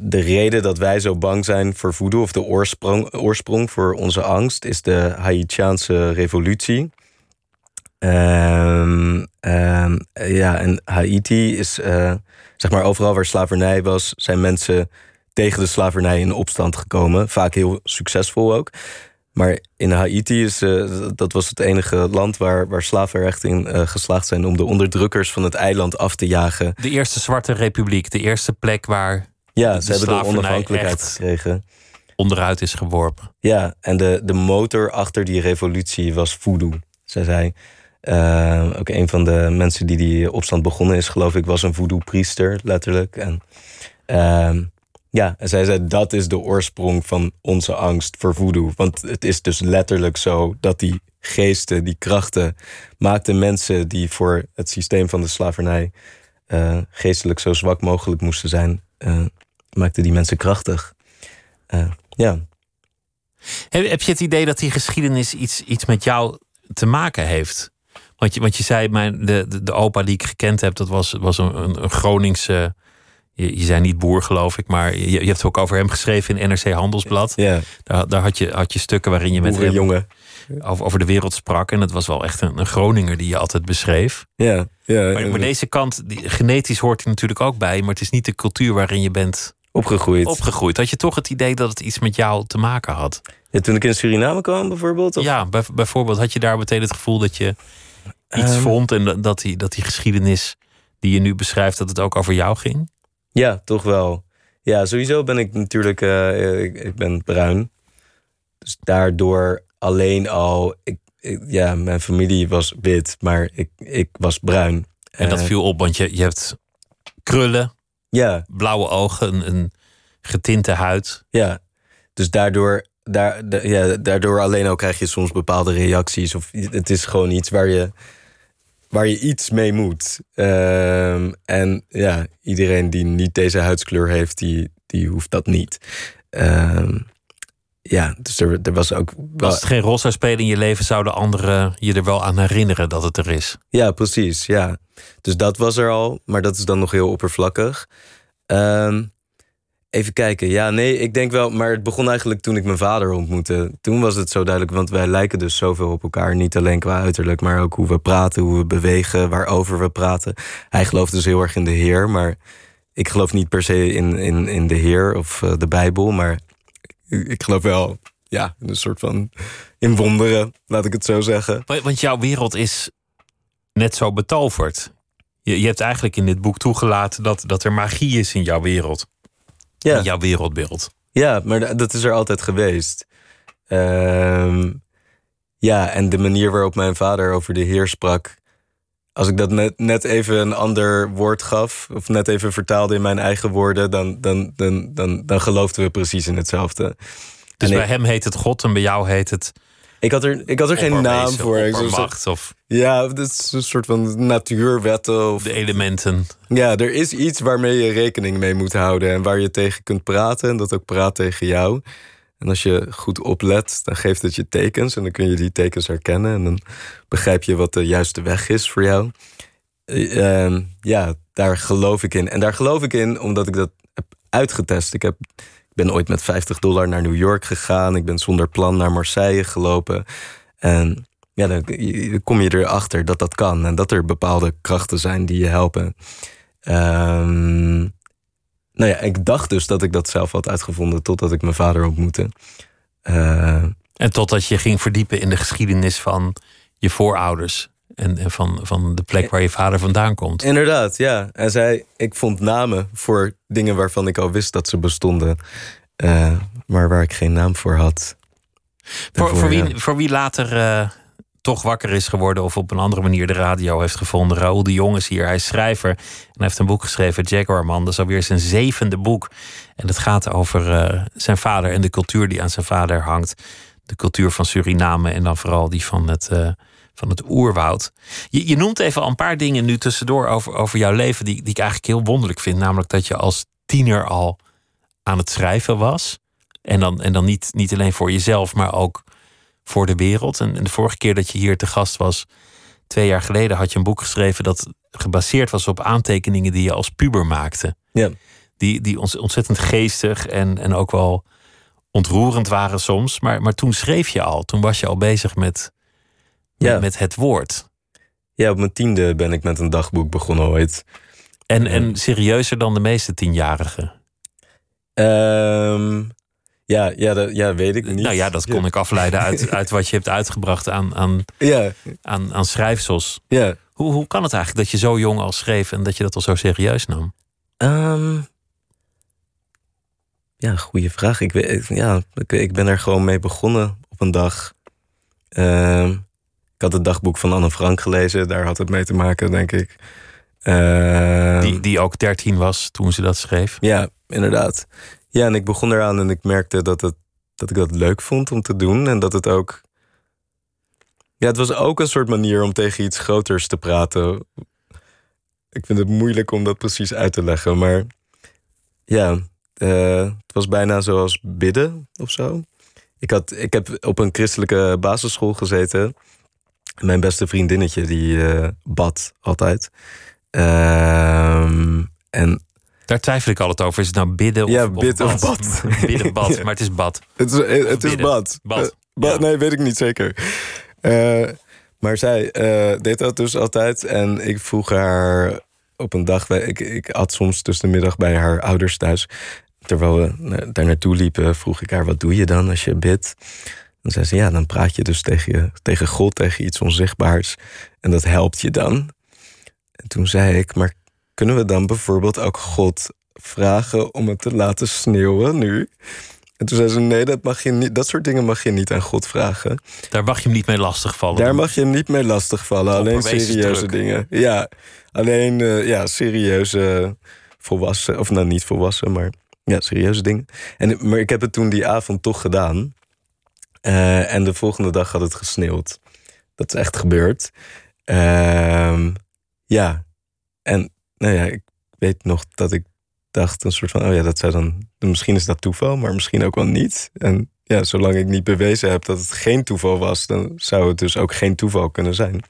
de reden dat wij zo bang zijn voor voodoo... of de oorsprong, oorsprong voor onze angst... is de Haitiaanse revolutie. Ehm, ehm, ja, en Haiti is... eh, zeg maar overal waar slavernij was... zijn mensen tegen de slavernij in opstand gekomen. Vaak heel succesvol ook. Maar in Haiti is uh, dat was het enige land waar, waar slaven er echt in uh, geslaagd zijn om de onderdrukkers van het eiland af te jagen.
De eerste zwarte republiek, de eerste plek waar.
Ja,
de
ze hebben de onafhankelijkheid gekregen.
Onderuit is geworpen.
Ja, en de, de motor achter die revolutie was voodoo. Zij zei. Uh, ook een van de mensen die die opstand begonnen is, geloof ik, was een voodoo-priester, letterlijk. En uh, ja, en zij zei dat is de oorsprong van onze angst voor voodoo. Want het is dus letterlijk zo dat die geesten, die krachten, maakten mensen die voor het systeem van de slavernij uh, geestelijk zo zwak mogelijk moesten zijn, uh, maakten die mensen krachtig. Uh, ja.
Heb, heb je het idee dat die geschiedenis iets, iets met jou te maken heeft? Want je, want je zei, mijn, de, de, de opa die ik gekend heb, dat was, was een, een Groningse. Je, je zei niet boer, geloof ik, maar je, je hebt ook over hem geschreven in NRC Handelsblad.
Ja.
Daar, daar had, je, had je stukken waarin je met hem
jongen.
Over, over de wereld sprak. En dat was wel echt een, een Groninger die je altijd beschreef.
Ja, ja.
Maar, maar deze kant, die, genetisch hoort er natuurlijk ook bij. Maar het is niet de cultuur waarin je bent
opgegroeid.
opgegroeid. Had je toch het idee dat het iets met jou te maken had?
Ja, toen ik in Suriname kwam bijvoorbeeld? Of?
Ja, bij- bijvoorbeeld had je daar meteen het gevoel dat je iets
Ehm.
vond en dat die, dat die geschiedenis die je nu beschrijft, dat het ook over jou ging?
Ja, toch wel. Ja, sowieso ben ik natuurlijk, eh, ik, ik ben bruin. Dus daardoor alleen al, ik, ik- ja, mijn familie was wit, maar ik, ik was bruin.
En dat
Eh,
viel op, want je, je hebt krullen,
Ja,
blauwe ogen, een, een getinte huid.
ja. Dus daardoor, daar, da- ja, daardoor alleen al krijg je soms bepaalde reacties. Of het is gewoon iets waar je, waar je iets mee moet. Ehm, en ja, iedereen die niet deze huidskleur heeft, die, die hoeft dat niet. Ehm, ja, dus er, er was ook.
Als het geen rol zou spelen in je leven, zouden anderen je er wel aan herinneren dat het er is.
Ja, precies. Ja. Dus dat was er al, maar dat is dan nog heel oppervlakkig. Ehm, even kijken. Ja, nee, ik denk wel, maar het begon eigenlijk toen ik mijn vader ontmoette. Toen was het zo duidelijk, want wij lijken dus zoveel op elkaar. Niet alleen qua uiterlijk, maar ook hoe we praten, hoe we bewegen, waarover we praten. Hij gelooft dus heel erg in de Heer, maar ik geloof niet per se in, in, in de Heer of eh, de Bijbel, maar ik, geloof wel, ja, een soort van in wonderen, laat ik het zo zeggen.
Wa- Want jouw wereld is net zo betoverd. Je, je hebt eigenlijk in dit boek toegelaten dat, dat er magie is in jouw wereld.
Ja.
In jouw wereldbeeld.
Ja, maar da- dat is er altijd geweest. Ehm, ja, en de manier waarop mijn vader over de Heer sprak. Als ik dat net, net even een ander woord gaf, of net even vertaalde in mijn eigen woorden, dan, dan, dan, dan, dan geloofden we precies in hetzelfde.
Dus
En
bij
ik,
hem heet het God en bij jou heet het
ik had er, ik had er geen naam voor.
Oppermacht of
Ja, dat is een soort van natuurwetten. Of,
de elementen.
Ja, er is iets waarmee je rekening mee moet houden en waar je tegen kunt praten en dat ook praat tegen jou. En als je goed oplet, dan geeft het je tekens en dan kun je die tekens herkennen en dan begrijp je wat de juiste weg is voor jou. Eh, ehm, ja, daar geloof ik in. En daar geloof ik in omdat ik dat heb uitgetest. Ik, heb, ben ooit met 50 dollar naar New York gegaan. Ik ben zonder plan naar Marseille gelopen. En ja, dan kom je erachter dat dat kan. En dat er bepaalde krachten zijn die je helpen. Ehm, nou ja, ik dacht dus dat ik dat zelf had uitgevonden totdat ik mijn vader ontmoette. Eh,
En totdat je ging verdiepen in de geschiedenis van je voorouders. En, en van, van de plek waar je vader vandaan komt.
inderdaad, ja. En zij, ik vond namen voor dingen waarvan ik al wist dat ze bestonden. eh, maar waar ik geen naam voor had.
Voor,
Daarvoor,
voor, wie,
ja.
voor wie later eh, toch wakker is geworden of op een andere manier de radio heeft gevonden. Raoul de Jong is hier. Hij is schrijver en hij heeft een boek geschreven, Jaguarman. Dat is alweer zijn zevende boek. En het gaat over eh, zijn vader en de cultuur die aan zijn vader hangt. De cultuur van Suriname en dan vooral die van het, van het oerwoud. Je, je noemt even al een paar dingen nu tussendoor over, over jouw leven... Die, die ik eigenlijk heel wonderlijk vind. Namelijk dat je als tiener al aan het schrijven was. En dan, en dan niet, niet alleen voor jezelf, maar ook voor de wereld. En, en de vorige keer dat je hier te gast was, twee jaar geleden, had je een boek geschreven dat gebaseerd was op aantekeningen die je als puber maakte.
Ja.
Die, die ontzettend geestig en, en ook wel ontroerend waren soms. Maar, maar toen schreef je al, toen was je al bezig met,
Ja.
met, het woord.
Ja, op mijn tiende ben ik met een dagboek begonnen ooit.
En, en serieuzer dan de meeste tienjarigen.
Ehm, ja, ja, dat, ja, weet ik niet.
Nou ja, dat kon ik afleiden uit, [LAUGHS] uit wat je hebt uitgebracht aan, aan,
Ja,
aan, aan schrijfsels.
ja.
Hoe, hoe kan het eigenlijk dat je zo jong al schreef en dat je dat al zo serieus nam?
Ehm, ja, goede vraag. Ik, weet, ja, ik, ik ben er gewoon mee begonnen op een dag. Ehm, ik had het dagboek van Anne Frank gelezen. Daar had het mee te maken, denk ik. Ehm,
Die, die ook 13 was toen ze dat schreef.
Ja, inderdaad. Ja, en ik begon eraan en ik merkte dat, het, dat ik dat leuk vond om te doen. En dat het ook... Ja, het was ook een soort manier om tegen iets groters te praten. Ik vind het moeilijk om dat precies uit te leggen. Maar ja, eh, het was bijna zoals bidden of zo. Ik, had, ik heb op een christelijke basisschool gezeten. Mijn beste vriendinnetje, die eh, bad altijd. Ehm, en
Daar twijfel ik altijd over. Is het nou bidden of,
Ja, bid of bad. [LAUGHS]
bidden, bad,
Ja.
maar het is bad.
Het is, het, het is bad.
Bad.
Eh,
Ja.
Nee, weet ik niet zeker. Eh, maar zij deed dat dus altijd. En ik vroeg haar op een dag... Ik, ik at soms tussen de middag bij haar ouders thuis. terwijl we daar naartoe liepen, vroeg ik haar: wat doe je dan als je bidt? Dan zei ze: ja, dan praat je dus tegen, je, tegen God, tegen iets onzichtbaars. En dat helpt je dan. En toen zei ik: maar kunnen we dan bijvoorbeeld ook God vragen om het te laten sneeuwen nu? En toen zei ze: nee, dat, mag je niet, dat soort dingen mag je niet aan God vragen.
Daar mag je hem niet mee lastigvallen.
Daar mag je hem niet mee lastigvallen. Alleen serieuze dingen. Ja, alleen uh, ja, serieuze volwassen, of nou niet volwassen, maar ja, serieuze dingen. En, maar ik heb het toen die avond toch gedaan. Uh, en de volgende dag had het gesneeuwd. Dat is echt gebeurd. Uh, ja, en nou ja, ik weet nog dat ik dacht een soort van, oh ja, dat zou dan, misschien is dat toeval, maar misschien ook wel niet. En ja, zolang ik niet bewezen heb dat het geen toeval was, dan zou het dus ook geen toeval kunnen zijn.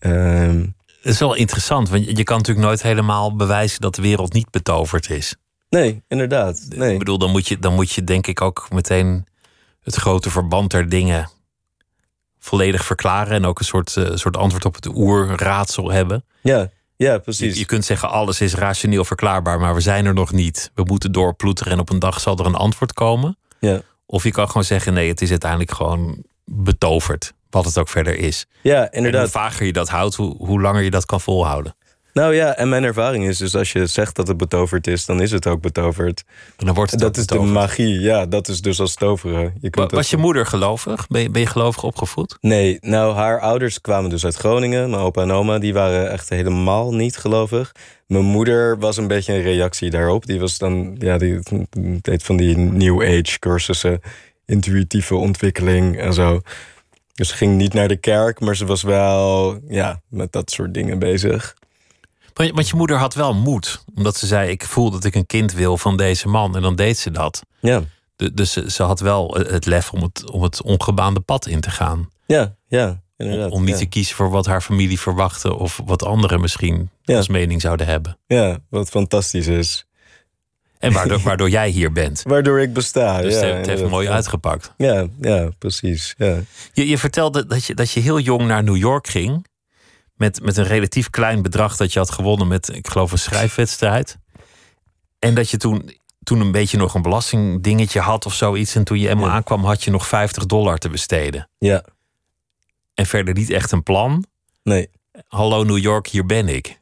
Uh, het is wel interessant, want je kan natuurlijk nooit helemaal bewijzen dat de wereld niet betoverd is.
Nee, inderdaad. Nee.
Ik bedoel, dan moet, je, dan moet je denk ik ook meteen het grote verband der dingen volledig verklaren en ook een soort, uh, soort antwoord op het oerraadsel hebben.
Ja, ja precies.
Je, je, kunt zeggen, alles is rationeel verklaarbaar, maar we zijn er nog niet. We moeten doorploeteren en op een dag zal er een antwoord komen.
Ja.
Of je kan gewoon zeggen, nee, het is uiteindelijk gewoon betoverd wat het ook verder is.
Ja, inderdaad.
hoe vager je dat houdt, hoe, hoe langer je dat kan volhouden.
Nou ja, en mijn ervaring is dus als je zegt dat het betoverd is, dan is het ook betoverd.
En dan wordt het
dat is de magie, ja, dat is dus als toveren.
Je kunt was je moeder gelovig? Ben je, ben je gelovig opgevoed?
Nee, nou haar ouders kwamen dus uit Groningen. Mijn opa en oma, die waren echt helemaal niet gelovig. Mijn moeder was een beetje een reactie daarop. Die was dan, ja, die deed van die New Age cursussen, intuïtieve ontwikkeling en zo. Dus ze ging niet naar de kerk, maar ze was wel ja, met dat soort dingen bezig.
Want je moeder had wel moed, omdat ze zei: Ik voel dat ik een kind wil van deze man. En dan deed ze dat.
Ja.
dus ze, had wel het lef om het, om het ongebaande pad in te gaan.
Ja, ja. Inderdaad,
om, niet te kiezen voor wat haar familie verwachtte of wat anderen misschien als mening zouden hebben.
Ja, wat fantastisch is.
En waardoor, [LAUGHS] waardoor jij hier bent.
Waardoor ik besta.
Dus
ja,
het heeft mooi uitgepakt.
Ja, ja precies. Ja.
Je, je vertelde dat je, dat je heel jong naar New York ging. Met, met een relatief klein bedrag dat je had gewonnen met, ik geloof, een schrijfwedstrijd. En dat je toen, toen een beetje nog een belastingdingetje had of zoiets. En toen je eenmaal aankwam, had je nog 50 dollar te besteden.
Ja.
En verder niet echt een plan.
Nee.
Hallo New York, hier ben ik.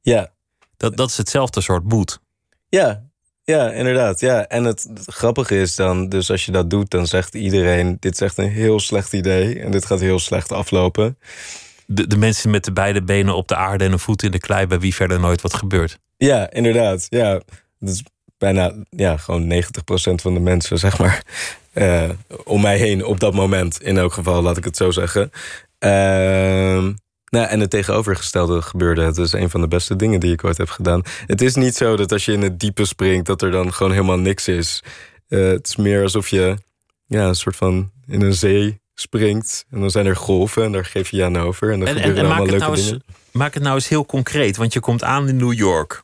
Ja.
Dat, dat is hetzelfde soort moed.
Ja, ja, inderdaad. Ja. En het, grappige is dan, dus als je dat doet, dan zegt iedereen: Dit is echt een heel slecht idee en dit gaat heel slecht aflopen.
De, de mensen met de beide benen op de aarde en een voet in de klei, bij wie verder nooit wat gebeurt.
Ja, inderdaad. Ja, dat is bijna ja, gewoon 90% van de mensen, zeg maar. Uh, om mij heen op dat moment, in elk geval, laat ik het zo zeggen. Uh, nou, en het tegenovergestelde gebeurde. Het is een van de beste dingen die ik ooit heb gedaan. Het is niet zo dat als je in het diepe springt, dat er dan gewoon helemaal niks is. Uh, het is meer alsof je ja, een soort van in een zee springt. En dan zijn er golven en daar geef je je aan over. En dan en, gebeuren en, allemaal leuke nou dingen.
maak het nou eens heel concreet, want je komt aan in New York.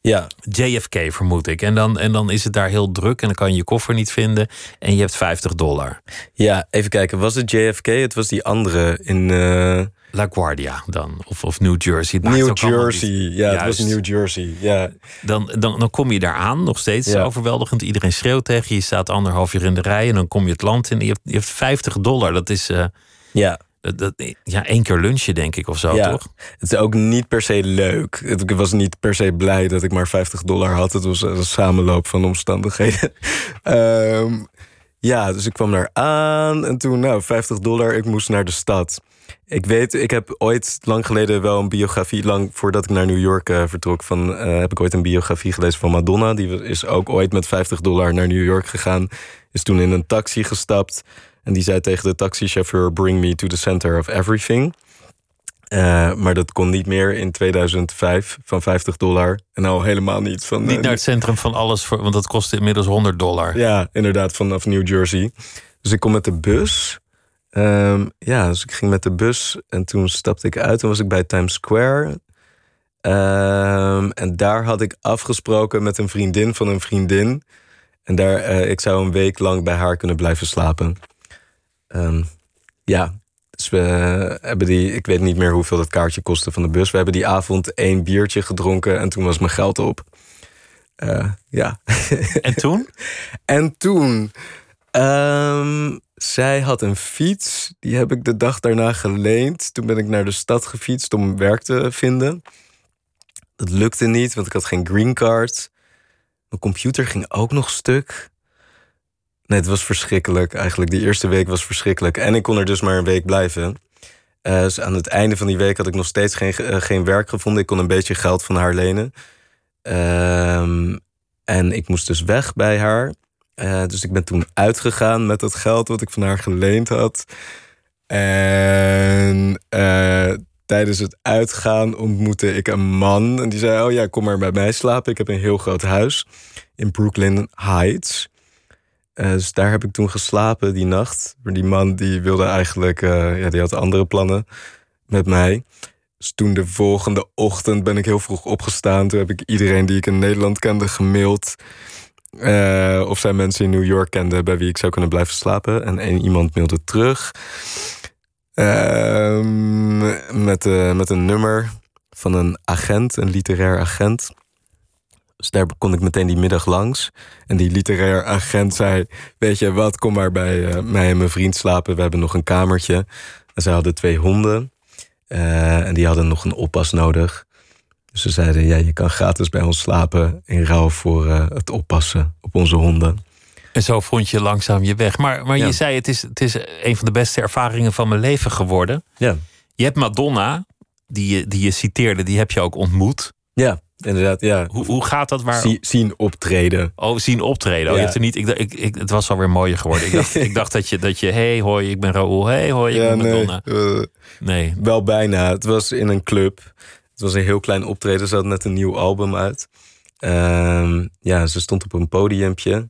Ja.
JFK vermoed ik. En dan, en dan is het daar heel druk en dan kan je je koffer niet vinden. En je hebt 50 dollar.
Ja, even kijken. Was het JFK? Het was die andere in. Uh...
LaGuardia dan. Of, of New Jersey.
New Jersey, ja, het was New Jersey. Ja.
Dan, dan, dan kom je daar aan, nog steeds overweldigend. Iedereen schreeuwt tegen je. Je staat anderhalf uur in de rij en dan kom je het land in. Je hebt, je hebt 50 dollar. Dat is. Uh,
ja.
Dat, dat, ja, één keer lunchen, denk ik, of zo, ja. toch?
Het is ook niet per se leuk. Ik was niet per se blij dat ik maar 50 dollar had. Het was een samenloop van omstandigheden. um, [LAUGHS] ja, dus ik kwam daar aan en toen, nou, 50 dollar, ik moest naar de stad. Ik weet, ik heb ooit lang geleden wel een biografie, lang voordat ik naar New York uh, vertrok, van, uh, heb ik ooit een biografie gelezen van Madonna. Die is ook ooit met 50 dollar naar New York gegaan. Is toen in een taxi gestapt. En die zei tegen de taxichauffeur: Bring me to the center of everything. Uh, maar dat kon niet meer in 2005 van 50 dollar. En nou helemaal niet. Van,
niet naar het centrum van alles, voor, want dat kostte inmiddels 100 dollar.
Ja, inderdaad, vanaf New Jersey. Dus ik kom met de bus. Um, ja, dus ik ging met de bus en toen stapte ik uit. Toen was ik bij Times Square. Um, en daar had ik afgesproken met een vriendin van een vriendin. En daar, uh, ik zou een week lang bij haar kunnen blijven slapen. Um, ja, dus we hebben die, ik weet niet meer hoeveel dat kaartje kostte van de bus. We hebben die avond één biertje gedronken en toen was mijn geld op. Eh, ja. [LAUGHS]
En toen?
en toen. ehm, zij had een fiets. Die heb ik de dag daarna geleend. Toen ben ik naar de stad gefietst om werk te vinden. Dat lukte niet, want ik had geen green card. Mijn computer ging ook nog stuk. Nee, het was verschrikkelijk eigenlijk. Die eerste week was verschrikkelijk. En ik kon er dus maar een week blijven. Eh, dus aan het einde van die week had ik nog steeds geen, eh, geen werk gevonden. Ik kon een beetje geld van haar lenen. Ehm, en ik moest dus weg bij haar. Eh, dus ik ben toen uitgegaan met dat geld wat ik van haar geleend had. En tijdens het uitgaan ontmoette ik een man. En die zei: Oh ja, kom maar bij mij slapen. Ik heb een heel groot huis in Brooklyn Heights. Eh, dus daar heb ik toen geslapen die nacht. Maar die man die wilde eigenlijk, eh, ja, die had andere plannen met mij. Dus toen de volgende ochtend ben ik heel vroeg opgestaan. Toen heb ik iedereen die ik in Nederland kende gemaild. eh, of zij mensen in New York kenden bij wie ik zou kunnen blijven slapen. En één iemand mailde terug. Ehm, met, met een nummer van een agent, een literair agent. Dus daar kon ik meteen die middag langs. En die literair agent zei: Weet je wat, kom maar bij eh, mij en mijn vriend slapen. We hebben nog een kamertje. En zij hadden twee honden. Eh, en die hadden nog een oppas nodig. Dus ze zeiden: Ja, je kan gratis bij ons slapen. In ruil voor eh, het oppassen op onze honden.
En zo vond je langzaam je weg. Maar, maar
Ja.
je zei, het is, het is een van de beste ervaringen van mijn leven geworden.
Ja,
Je hebt Madonna, die je, die je citeerde, die heb je ook ontmoet.
ja inderdaad. Ja.
Hoe, hoe gaat dat? Waar,
Zie- zien optreden.
Oh, zien optreden. Oh, je hebt er niet, ik, ik, ik, het was alweer mooier geworden. Ik dacht, ik dacht dat je, dat je, hey, hoi, ik ben Raoul. Hey, hoi, ik
ja,
ben
nee,
Madonna.
eh,
Nee.
wel bijna. Het was in een club. Het was een heel klein optreden. Ze had net een nieuw album uit. Ehm, ja, ze stond op een podiumpje.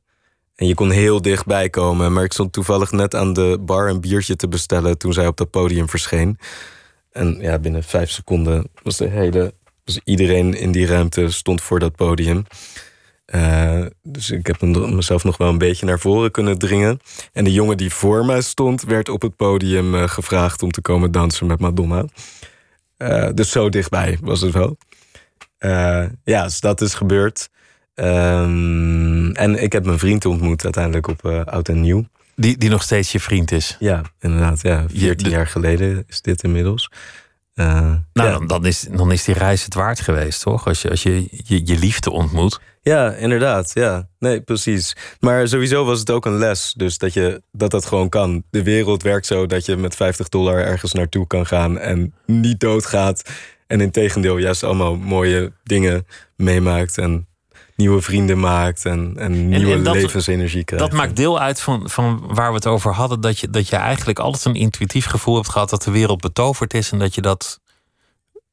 En je kon heel dichtbij komen. Maar ik stond toevallig net aan de bar een biertje te bestellen... toen zij op dat podium verscheen. En ja, binnen vijf seconden was de hele... Dus iedereen in die ruimte stond voor dat podium. Eh, dus ik heb mezelf nog wel een beetje naar voren kunnen dringen. En de jongen die voor mij stond, werd op het podium eh, gevraagd om te komen dansen met Madonna. Eh, dus zo dichtbij was het wel. Ja, dus dat is gebeurd. Ehm, en ik heb mijn vriend ontmoet uiteindelijk op Oud en Nieuw.
Die, die nog steeds je vriend is.
Ja, inderdaad. Ja, 14
de-
jaar geleden is dit inmiddels. Eh,
Nou,
ja.
dan, dan, is, dan is die reis het waard geweest, toch? Als je als je, je, je liefde ontmoet.
Ja, inderdaad. Ja, nee, precies. Maar sowieso was het ook een les. Dus dat, je, dat dat gewoon kan. De wereld werkt zo dat je met 50 dollar ergens naartoe kan gaan en niet doodgaat. En in tegendeel juist allemaal mooie dingen meemaakt en nieuwe vrienden maakt en, en nieuwe
en dat-
levensenergie krijgt.
Dat maakt deel uit van, van waar we het over hadden. Dat je, dat je eigenlijk altijd een intuïtief gevoel hebt gehad dat de wereld betoverd is. En dat je dat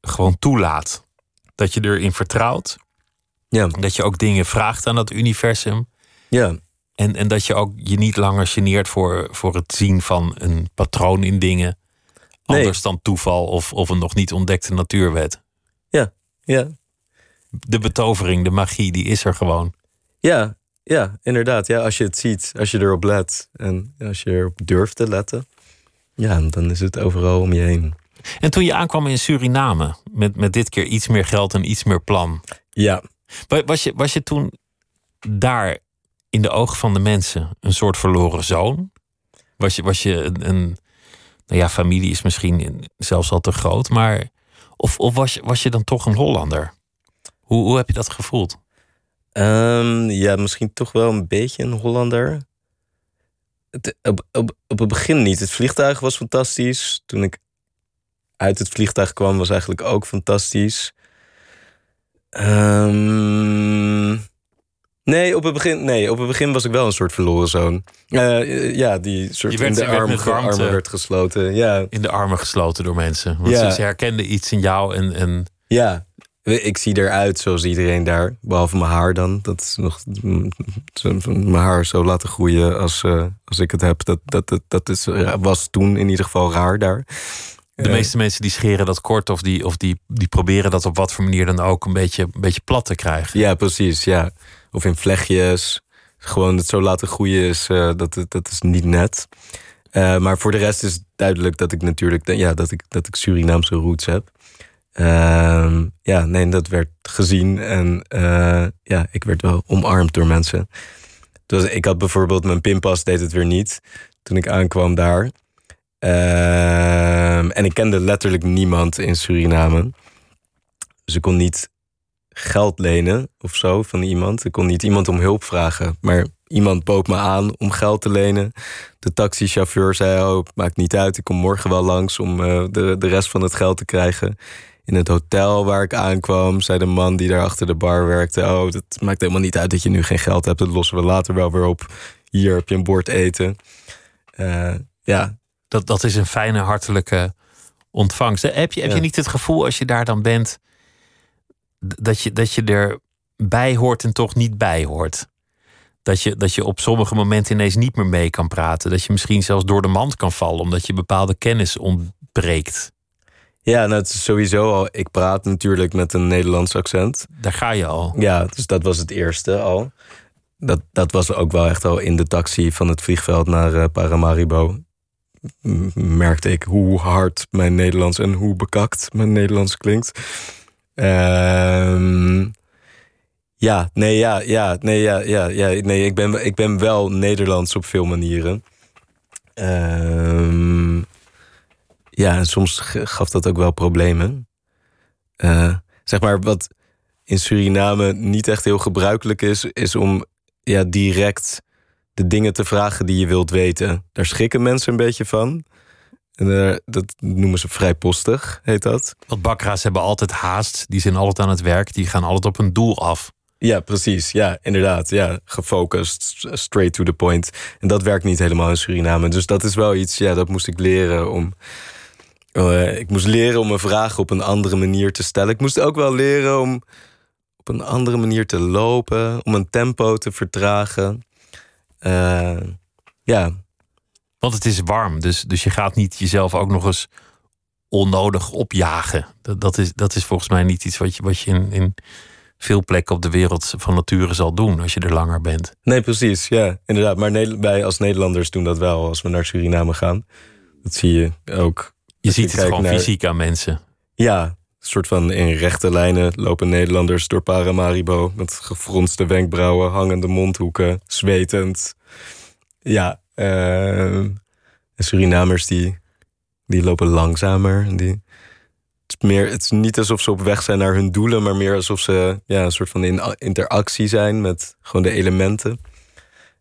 gewoon toelaat. Dat je erin vertrouwt.
Ja,
Dat je ook dingen vraagt aan dat universum.
ja,
En, en dat je ook je niet langer geneert voor, voor het zien van een patroon in dingen.
Nee.
Anders dan toeval of, of een nog niet ontdekte natuurwet.
ja, ja.
De betovering, de magie, die is er gewoon.
Ja, ja, inderdaad. Ja, als je het ziet, als je erop let en als je erop durft te letten, ja, dan is het overal om je heen.
En toen je aankwam in Suriname, met, met dit keer iets meer geld en iets meer plan.
Ja,
Wa- Was je, was je toen daar in de ogen van de mensen een soort verloren zoon? Was je, was je een, een nou ja, familie is misschien zelfs al te groot, maar of, of was, je, was je dan toch een Hollander? Hoe, hoe heb je dat gevoeld?
Ehm, ja, misschien toch wel een beetje een Hollander. Het, op, op, op het begin niet. Het vliegtuig was fantastisch. Toen ik uit het vliegtuig kwam, was eigenlijk ook fantastisch. Ehm, nee, op het begin, nee, op het begin was ik wel een soort verloren zoon. Eh, ja, die soort
Je werd-
in de
werd
arm,
warmte-
armen werd gesloten. Ja,
In de armen gesloten door mensen. Want
Ja.
ze, ze herkenden iets in jou en, en
ja. Ik zie eruit zoals iedereen daar. Behalve mijn haar dan. Dat is nog. Mijn haar zo laten groeien als, eh, als ik het heb. Dat, dat, dat, dat is, was toen in ieder geval raar daar.
de
Eh,
meeste mensen die scheren dat kort of, die, of die, die proberen dat op wat voor manier dan ook een beetje, een beetje plat te krijgen.
Ja, precies. Ja. Of in vlechtjes. Gewoon het zo laten groeien is, eh, dat, dat is niet net. Maar voor de rest is duidelijk dat ik natuurlijk ja, dat ik, dat ik Surinaamse roots heb. Ehm, ja, nee, dat werd gezien en uh, ja, ik werd wel omarmd door mensen. Dus ik had bijvoorbeeld mijn pinpas deed het weer niet toen ik aankwam daar. Ehm, en ik kende letterlijk niemand in Suriname. Dus ik kon niet geld lenen of zo van iemand. Ik kon niet iemand om hulp vragen. Maar iemand bood me aan om geld te lenen. De taxichauffeur zei: Oh, maakt niet uit. Ik kom morgen wel langs om uh, de, de rest van het geld te krijgen. In het hotel waar ik aankwam, zei de man die daar achter de bar werkte: Oh, dat maakt helemaal niet uit dat je nu geen geld hebt. Dat lossen we later wel weer op. Hier heb je een bord eten. Uh, ja.
Dat, dat is een fijne, hartelijke ontvangst. Heb je, heb je niet het gevoel als je daar dan bent dat je, dat je erbij hoort en toch niet bij hoort. Dat je, dat je op sommige momenten ineens niet meer mee kan praten. Dat je misschien zelfs door de mand kan vallen omdat je bepaalde kennis ontbreekt.
Ja, nou, het is sowieso al. Ik praat natuurlijk met een Nederlands accent.
Daar ga je al.
Ja, dus dat was het eerste al. Dat, dat was ook wel echt al in de taxi van het vliegveld naar uh, Paramaribo. Merkte ik hoe hard mijn Nederlands en hoe bekakt mijn Nederlands klinkt. Ehm ja, nee, ja, ja, nee, ja, ja, ja, nee, ik ben, ik ben wel Nederlands op veel manieren. Um, ja, en soms gaf dat ook wel problemen. Uh, zeg maar, wat in Suriname niet echt heel gebruikelijk is, is om ja, direct de dingen te vragen die je wilt weten. Daar schrikken mensen een beetje van. En, uh, dat noemen ze vrijpostig, heet dat.
Want bakkeraars hebben altijd haast. Die zijn altijd aan het werk. Die gaan altijd op een doel af.
Ja, precies. Ja, inderdaad. Ja, gefocust, straight to the point. En dat werkt niet helemaal in Suriname. Dus dat is wel iets, ja, dat moest ik leren om. Uh, ik moest leren om een vraag op een andere manier te stellen. Ik moest ook wel leren om op een andere manier te lopen, om een tempo te vertragen. Uh, ja,
want het is warm, dus, dus je gaat niet jezelf ook nog eens onnodig opjagen. Dat, dat, is, dat is volgens mij niet iets wat je, wat je in, in veel plekken op de wereld van nature zal doen als je er langer bent.
Nee, precies. Ja, inderdaad. Maar wij als Nederlanders doen dat wel als we naar Suriname gaan. Dat zie je ook.
Je ziet het gewoon fysiek aan mensen.
Ja, een soort van in rechte lijnen lopen Nederlanders door Paramaribo met gefronste wenkbrauwen, hangende mondhoeken, zwetend. Ja, uh, Surinamers die, die lopen langzamer. Die, het, is meer, het is niet alsof ze op weg zijn naar hun doelen, maar meer alsof ze ja, een soort van in interactie zijn met gewoon de elementen.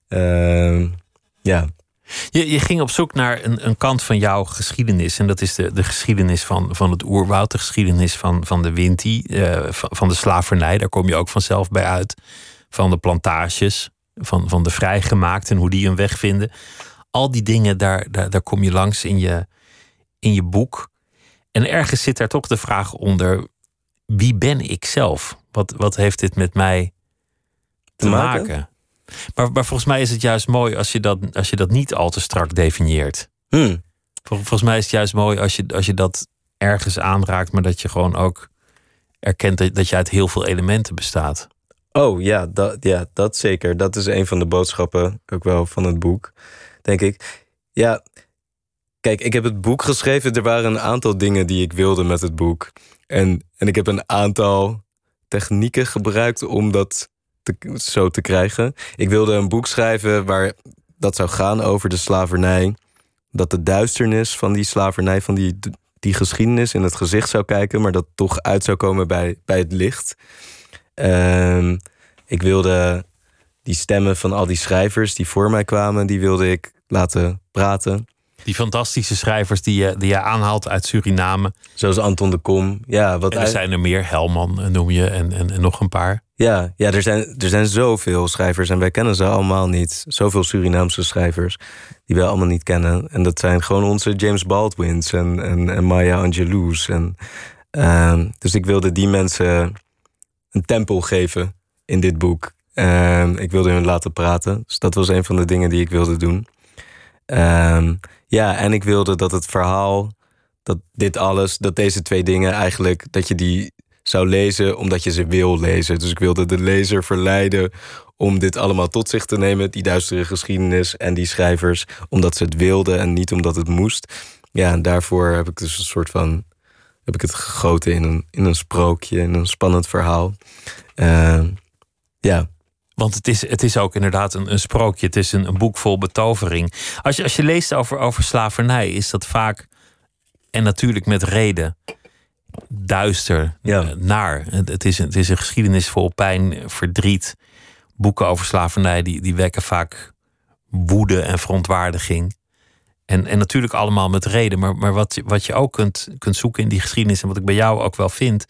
Uh, ja.
Je, je ging op zoek naar een, een kant van jouw geschiedenis. En dat is de, de geschiedenis van, van het oerwoud, de geschiedenis van, van de Winti, uh, van, van de slavernij. Daar kom je ook vanzelf bij uit. Van de plantages, van, van de vrijgemaakt en hoe die een weg vinden. Al die dingen, daar, daar, daar kom je langs in je, in je boek. En ergens zit daar toch de vraag onder: wie ben ik zelf? Wat, wat heeft dit met mij te, maken? Maar, maar volgens mij is het juist mooi als je dat, als je dat niet al te strak definieert.
Hmm.
volgens mij is het juist mooi als je, als je dat ergens aanraakt, maar dat je gewoon ook erkent dat, dat je uit heel veel elementen bestaat.
Oh ja dat, ja, dat zeker. Dat is een van de boodschappen ook wel van het boek, denk ik. Ja, kijk, ik heb het boek geschreven. Er waren een aantal dingen die ik wilde met het boek. En, en ik heb een aantal technieken gebruikt om dat te, zo te krijgen. Ik wilde een boek schrijven waar dat zou gaan over de slavernij. Dat de duisternis van die slavernij, van die, die geschiedenis in het gezicht zou kijken, maar dat toch uit zou komen bij, bij het licht. Um, ik wilde die stemmen van al die schrijvers die voor mij kwamen, die wilde ik laten praten.
Die fantastische schrijvers die je, die je aanhaalt uit Suriname.
Zoals Anton de Kom. Ja, wat
en er zijn er meer, Helman eh, noem je, en, en, en, nog een paar.
Ja, ja er, zijn, er zijn zoveel schrijvers en wij kennen ze allemaal niet. Zoveel Surinaamse schrijvers die wij allemaal niet kennen. En dat zijn gewoon onze James Baldwins en, en, en Maya Angelou's. En, uh, dus ik wilde die mensen een tempel geven in dit boek. Uh, ik wilde hun laten praten. Dus dat was een van de dingen die ik wilde doen. Uh, ja, en ik wilde dat het verhaal, dat dit alles, dat deze twee dingen eigenlijk, dat je die zou lezen omdat je ze wil lezen. Dus ik wilde de lezer verleiden om dit allemaal tot zich te nemen, die duistere geschiedenis en die schrijvers, omdat ze het wilden en niet omdat het moest. Ja, en daarvoor heb ik dus een soort van heb ik het gegoten in een, in een sprookje, in een spannend verhaal. Uh, ja.
Want het is, het is ook inderdaad een, een sprookje. Het is een, een boek vol betovering. Als je, als je leest over, over slavernij, is dat vaak, en natuurlijk met reden, duister,
Ja.
naar. Het, het is, een- het is een geschiedenis vol pijn, verdriet. Boeken over slavernij die, die wekken vaak woede en verontwaardiging. En, en natuurlijk allemaal met reden. Maar, maar wat, je- wat je ook kunt, kunt zoeken in die geschiedenis, en wat ik bij jou ook wel vind,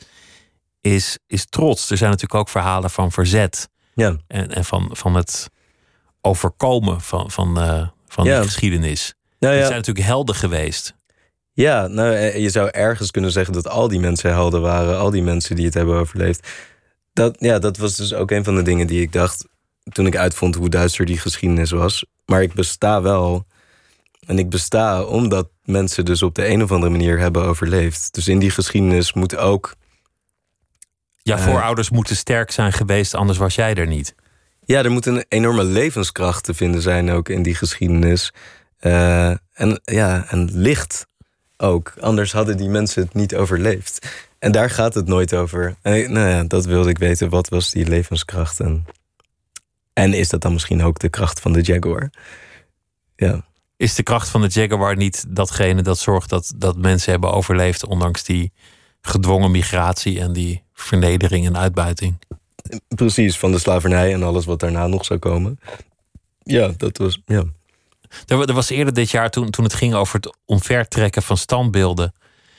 is, is trots. Er zijn natuurlijk ook verhalen van verzet
Ja.
en, en van, van het overkomen van, van, eh, van
Ja.
die geschiedenis.
Nou
zijn natuurlijk helden geweest.
ja nou, eh, je zou ergens kunnen zeggen dat al die mensen helden waren. Al die mensen die het hebben overleefd. Dat, ja, dat was dus ook een van de dingen die ik dacht toen ik uitvond hoe duister die geschiedenis was. Maar ik besta wel. En ik besta omdat mensen dus op de een of andere manier hebben overleefd. Dus in die geschiedenis moet ook
Ja,
Eh.
voorouders moeten sterk zijn geweest, anders was jij er niet.
Ja, er moet een enorme levenskracht te vinden zijn ook in die geschiedenis. Eh, en ja, en licht ook. Anders hadden die mensen het niet overleefd. En daar gaat het nooit over. En, nou ja, dat wilde ik weten. Wat was die levenskracht? En, en is dat dan misschien ook de kracht van de Jaguar? Ja.
Is de kracht van de Jaguar niet datgene dat zorgt dat, dat mensen hebben overleefd, ondanks die gedwongen migratie en die vernedering en uitbuiting?
Precies, van de slavernij en alles wat daarna nog zou komen. Ja, dat was. Ja.
Er, wa- was eerder dit jaar, toen, toen het ging over het omvertrekken van standbeelden,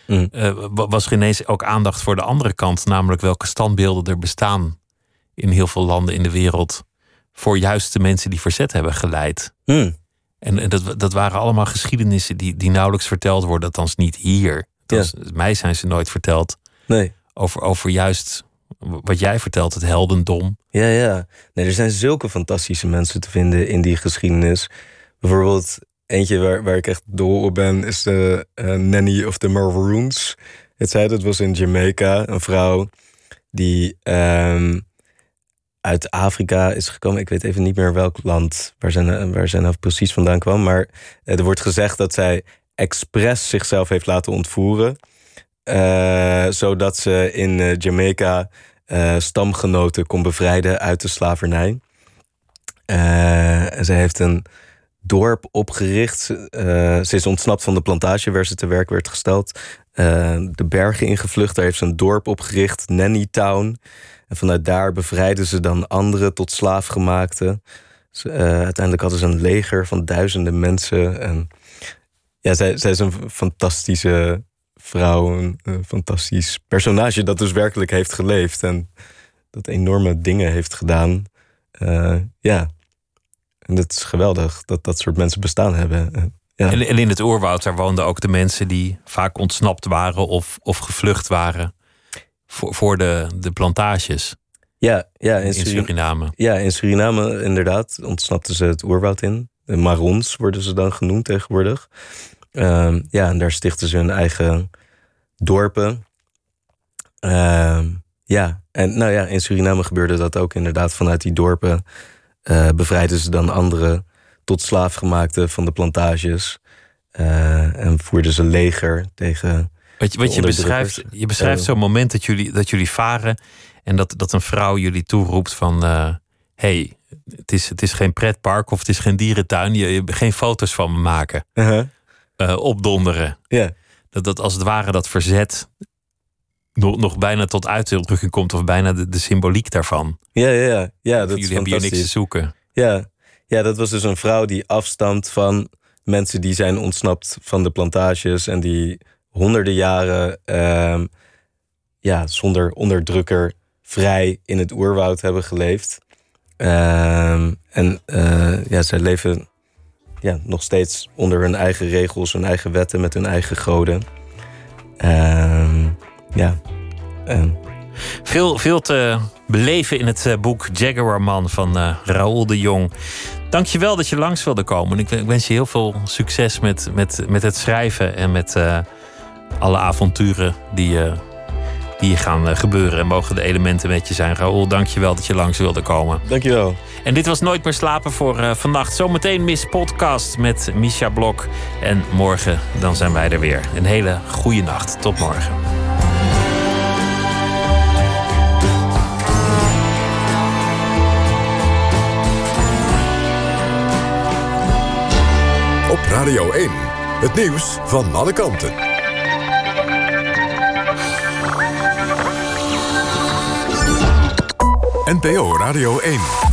Mm.
eh, wa- was er ineens ook aandacht voor de andere kant, namelijk welke standbeelden er bestaan in heel veel landen in de wereld voor juist de mensen die verzet hebben geleid. En, en dat, dat waren allemaal geschiedenissen die, die nauwelijks verteld worden, althans niet hier. Althans, Mij zijn ze nooit verteld
Nee.
over, over juist wat jij vertelt, het heldendom.
Ja, ja. Nee, er zijn zulke fantastische mensen te vinden in die geschiedenis. Bijvoorbeeld eentje waar, waar ik echt dol op ben, is de eh, Nanny of the Maroons. Het zei dat was in Jamaica, een vrouw die ehm, uit Afrika is gekomen. Ik weet even niet meer welk land, waar zij, nou- waar zij nou precies vandaan kwam. Maar eh, er wordt gezegd dat zij expres zichzelf heeft laten ontvoeren. eh, zodat ze in eh, Jamaica eh, stamgenoten kon bevrijden uit de slavernij. Zij heeft een dorp opgericht. Ze is ontsnapt van de plantage waar ze te werk werd gesteld. De bergen ingevlucht, daar heeft ze een dorp opgericht, Nanny Town. En vanuit daar bevrijden ze dan anderen tot slaafgemaakte. Ze, eh, uiteindelijk hadden ze een leger van duizenden mensen. En ja, zij, zij is een fantastische vrouw, een, een fantastisch personage dat dus werkelijk heeft geleefd en dat enorme dingen heeft gedaan. Eh, ja, en dat is geweldig dat dat soort mensen bestaan hebben. Eh, ja.
En, en in het oerwoud, daar woonden ook de mensen die vaak ontsnapt waren of, of gevlucht waren voor, voor de, de plantages
ja, ja, in,
in
Suriname.
Suriname.
Ja, in Suriname inderdaad ontsnapten ze het oerwoud in. De Marons worden ze dan genoemd tegenwoordig. Ehm, ja, en daar stichten ze hun eigen dorpen. Ehm, ja, en nou ja, in Suriname gebeurde dat ook inderdaad. Vanuit die dorpen eh bevrijden ze dan anderen tot slaafgemaakte van de plantages. Eh, en voerden ze leger tegen.
Wat je, wat je beschrijft, je beschrijft zo'n moment dat jullie, dat jullie varen en dat, dat een vrouw jullie toeroept van... eh hey, het is, het is geen pretpark of het is geen dierentuin. Je, je geen foto's van me maken.
Uh-huh.
Eh, opdonderen.
Ja,
Dat, dat als het ware dat verzet nog, nog bijna tot uitdrukking komt... of bijna de, de symboliek daarvan.
ja, ja. ja. ja dat
jullie
is
hebben hier niks te zoeken.
Ja. ja, dat was dus een vrouw die afstamt van mensen die zijn ontsnapt van de plantages en die honderden jaren ehm, ja, zonder onderdrukker vrij in het oerwoud hebben geleefd. Ehm, en eh, ja, zij leven ja, nog steeds onder hun eigen regels, hun eigen wetten, met hun eigen goden. Ehm, ja. En
Veel, veel te beleven in het eh, boek Jaguar Man van eh Raoul de Jong. Dankjewel dat je langs wilde komen. Ik, ik wens je heel veel succes met, met, met het schrijven en met eh, alle avonturen die, eh, die gaan eh, gebeuren. En mogen de elementen met je zijn. Raoul, dankjewel dat je langs wilde komen.
Dankjewel.
En dit was Nooit meer slapen voor eh, vannacht. Zometeen mis Podcast met Misha Blok. En morgen dan zijn wij er weer. Een hele goede nacht. Tot morgen.
Op Radio 1. Het nieuws van alle kanten. NPO Radio 1.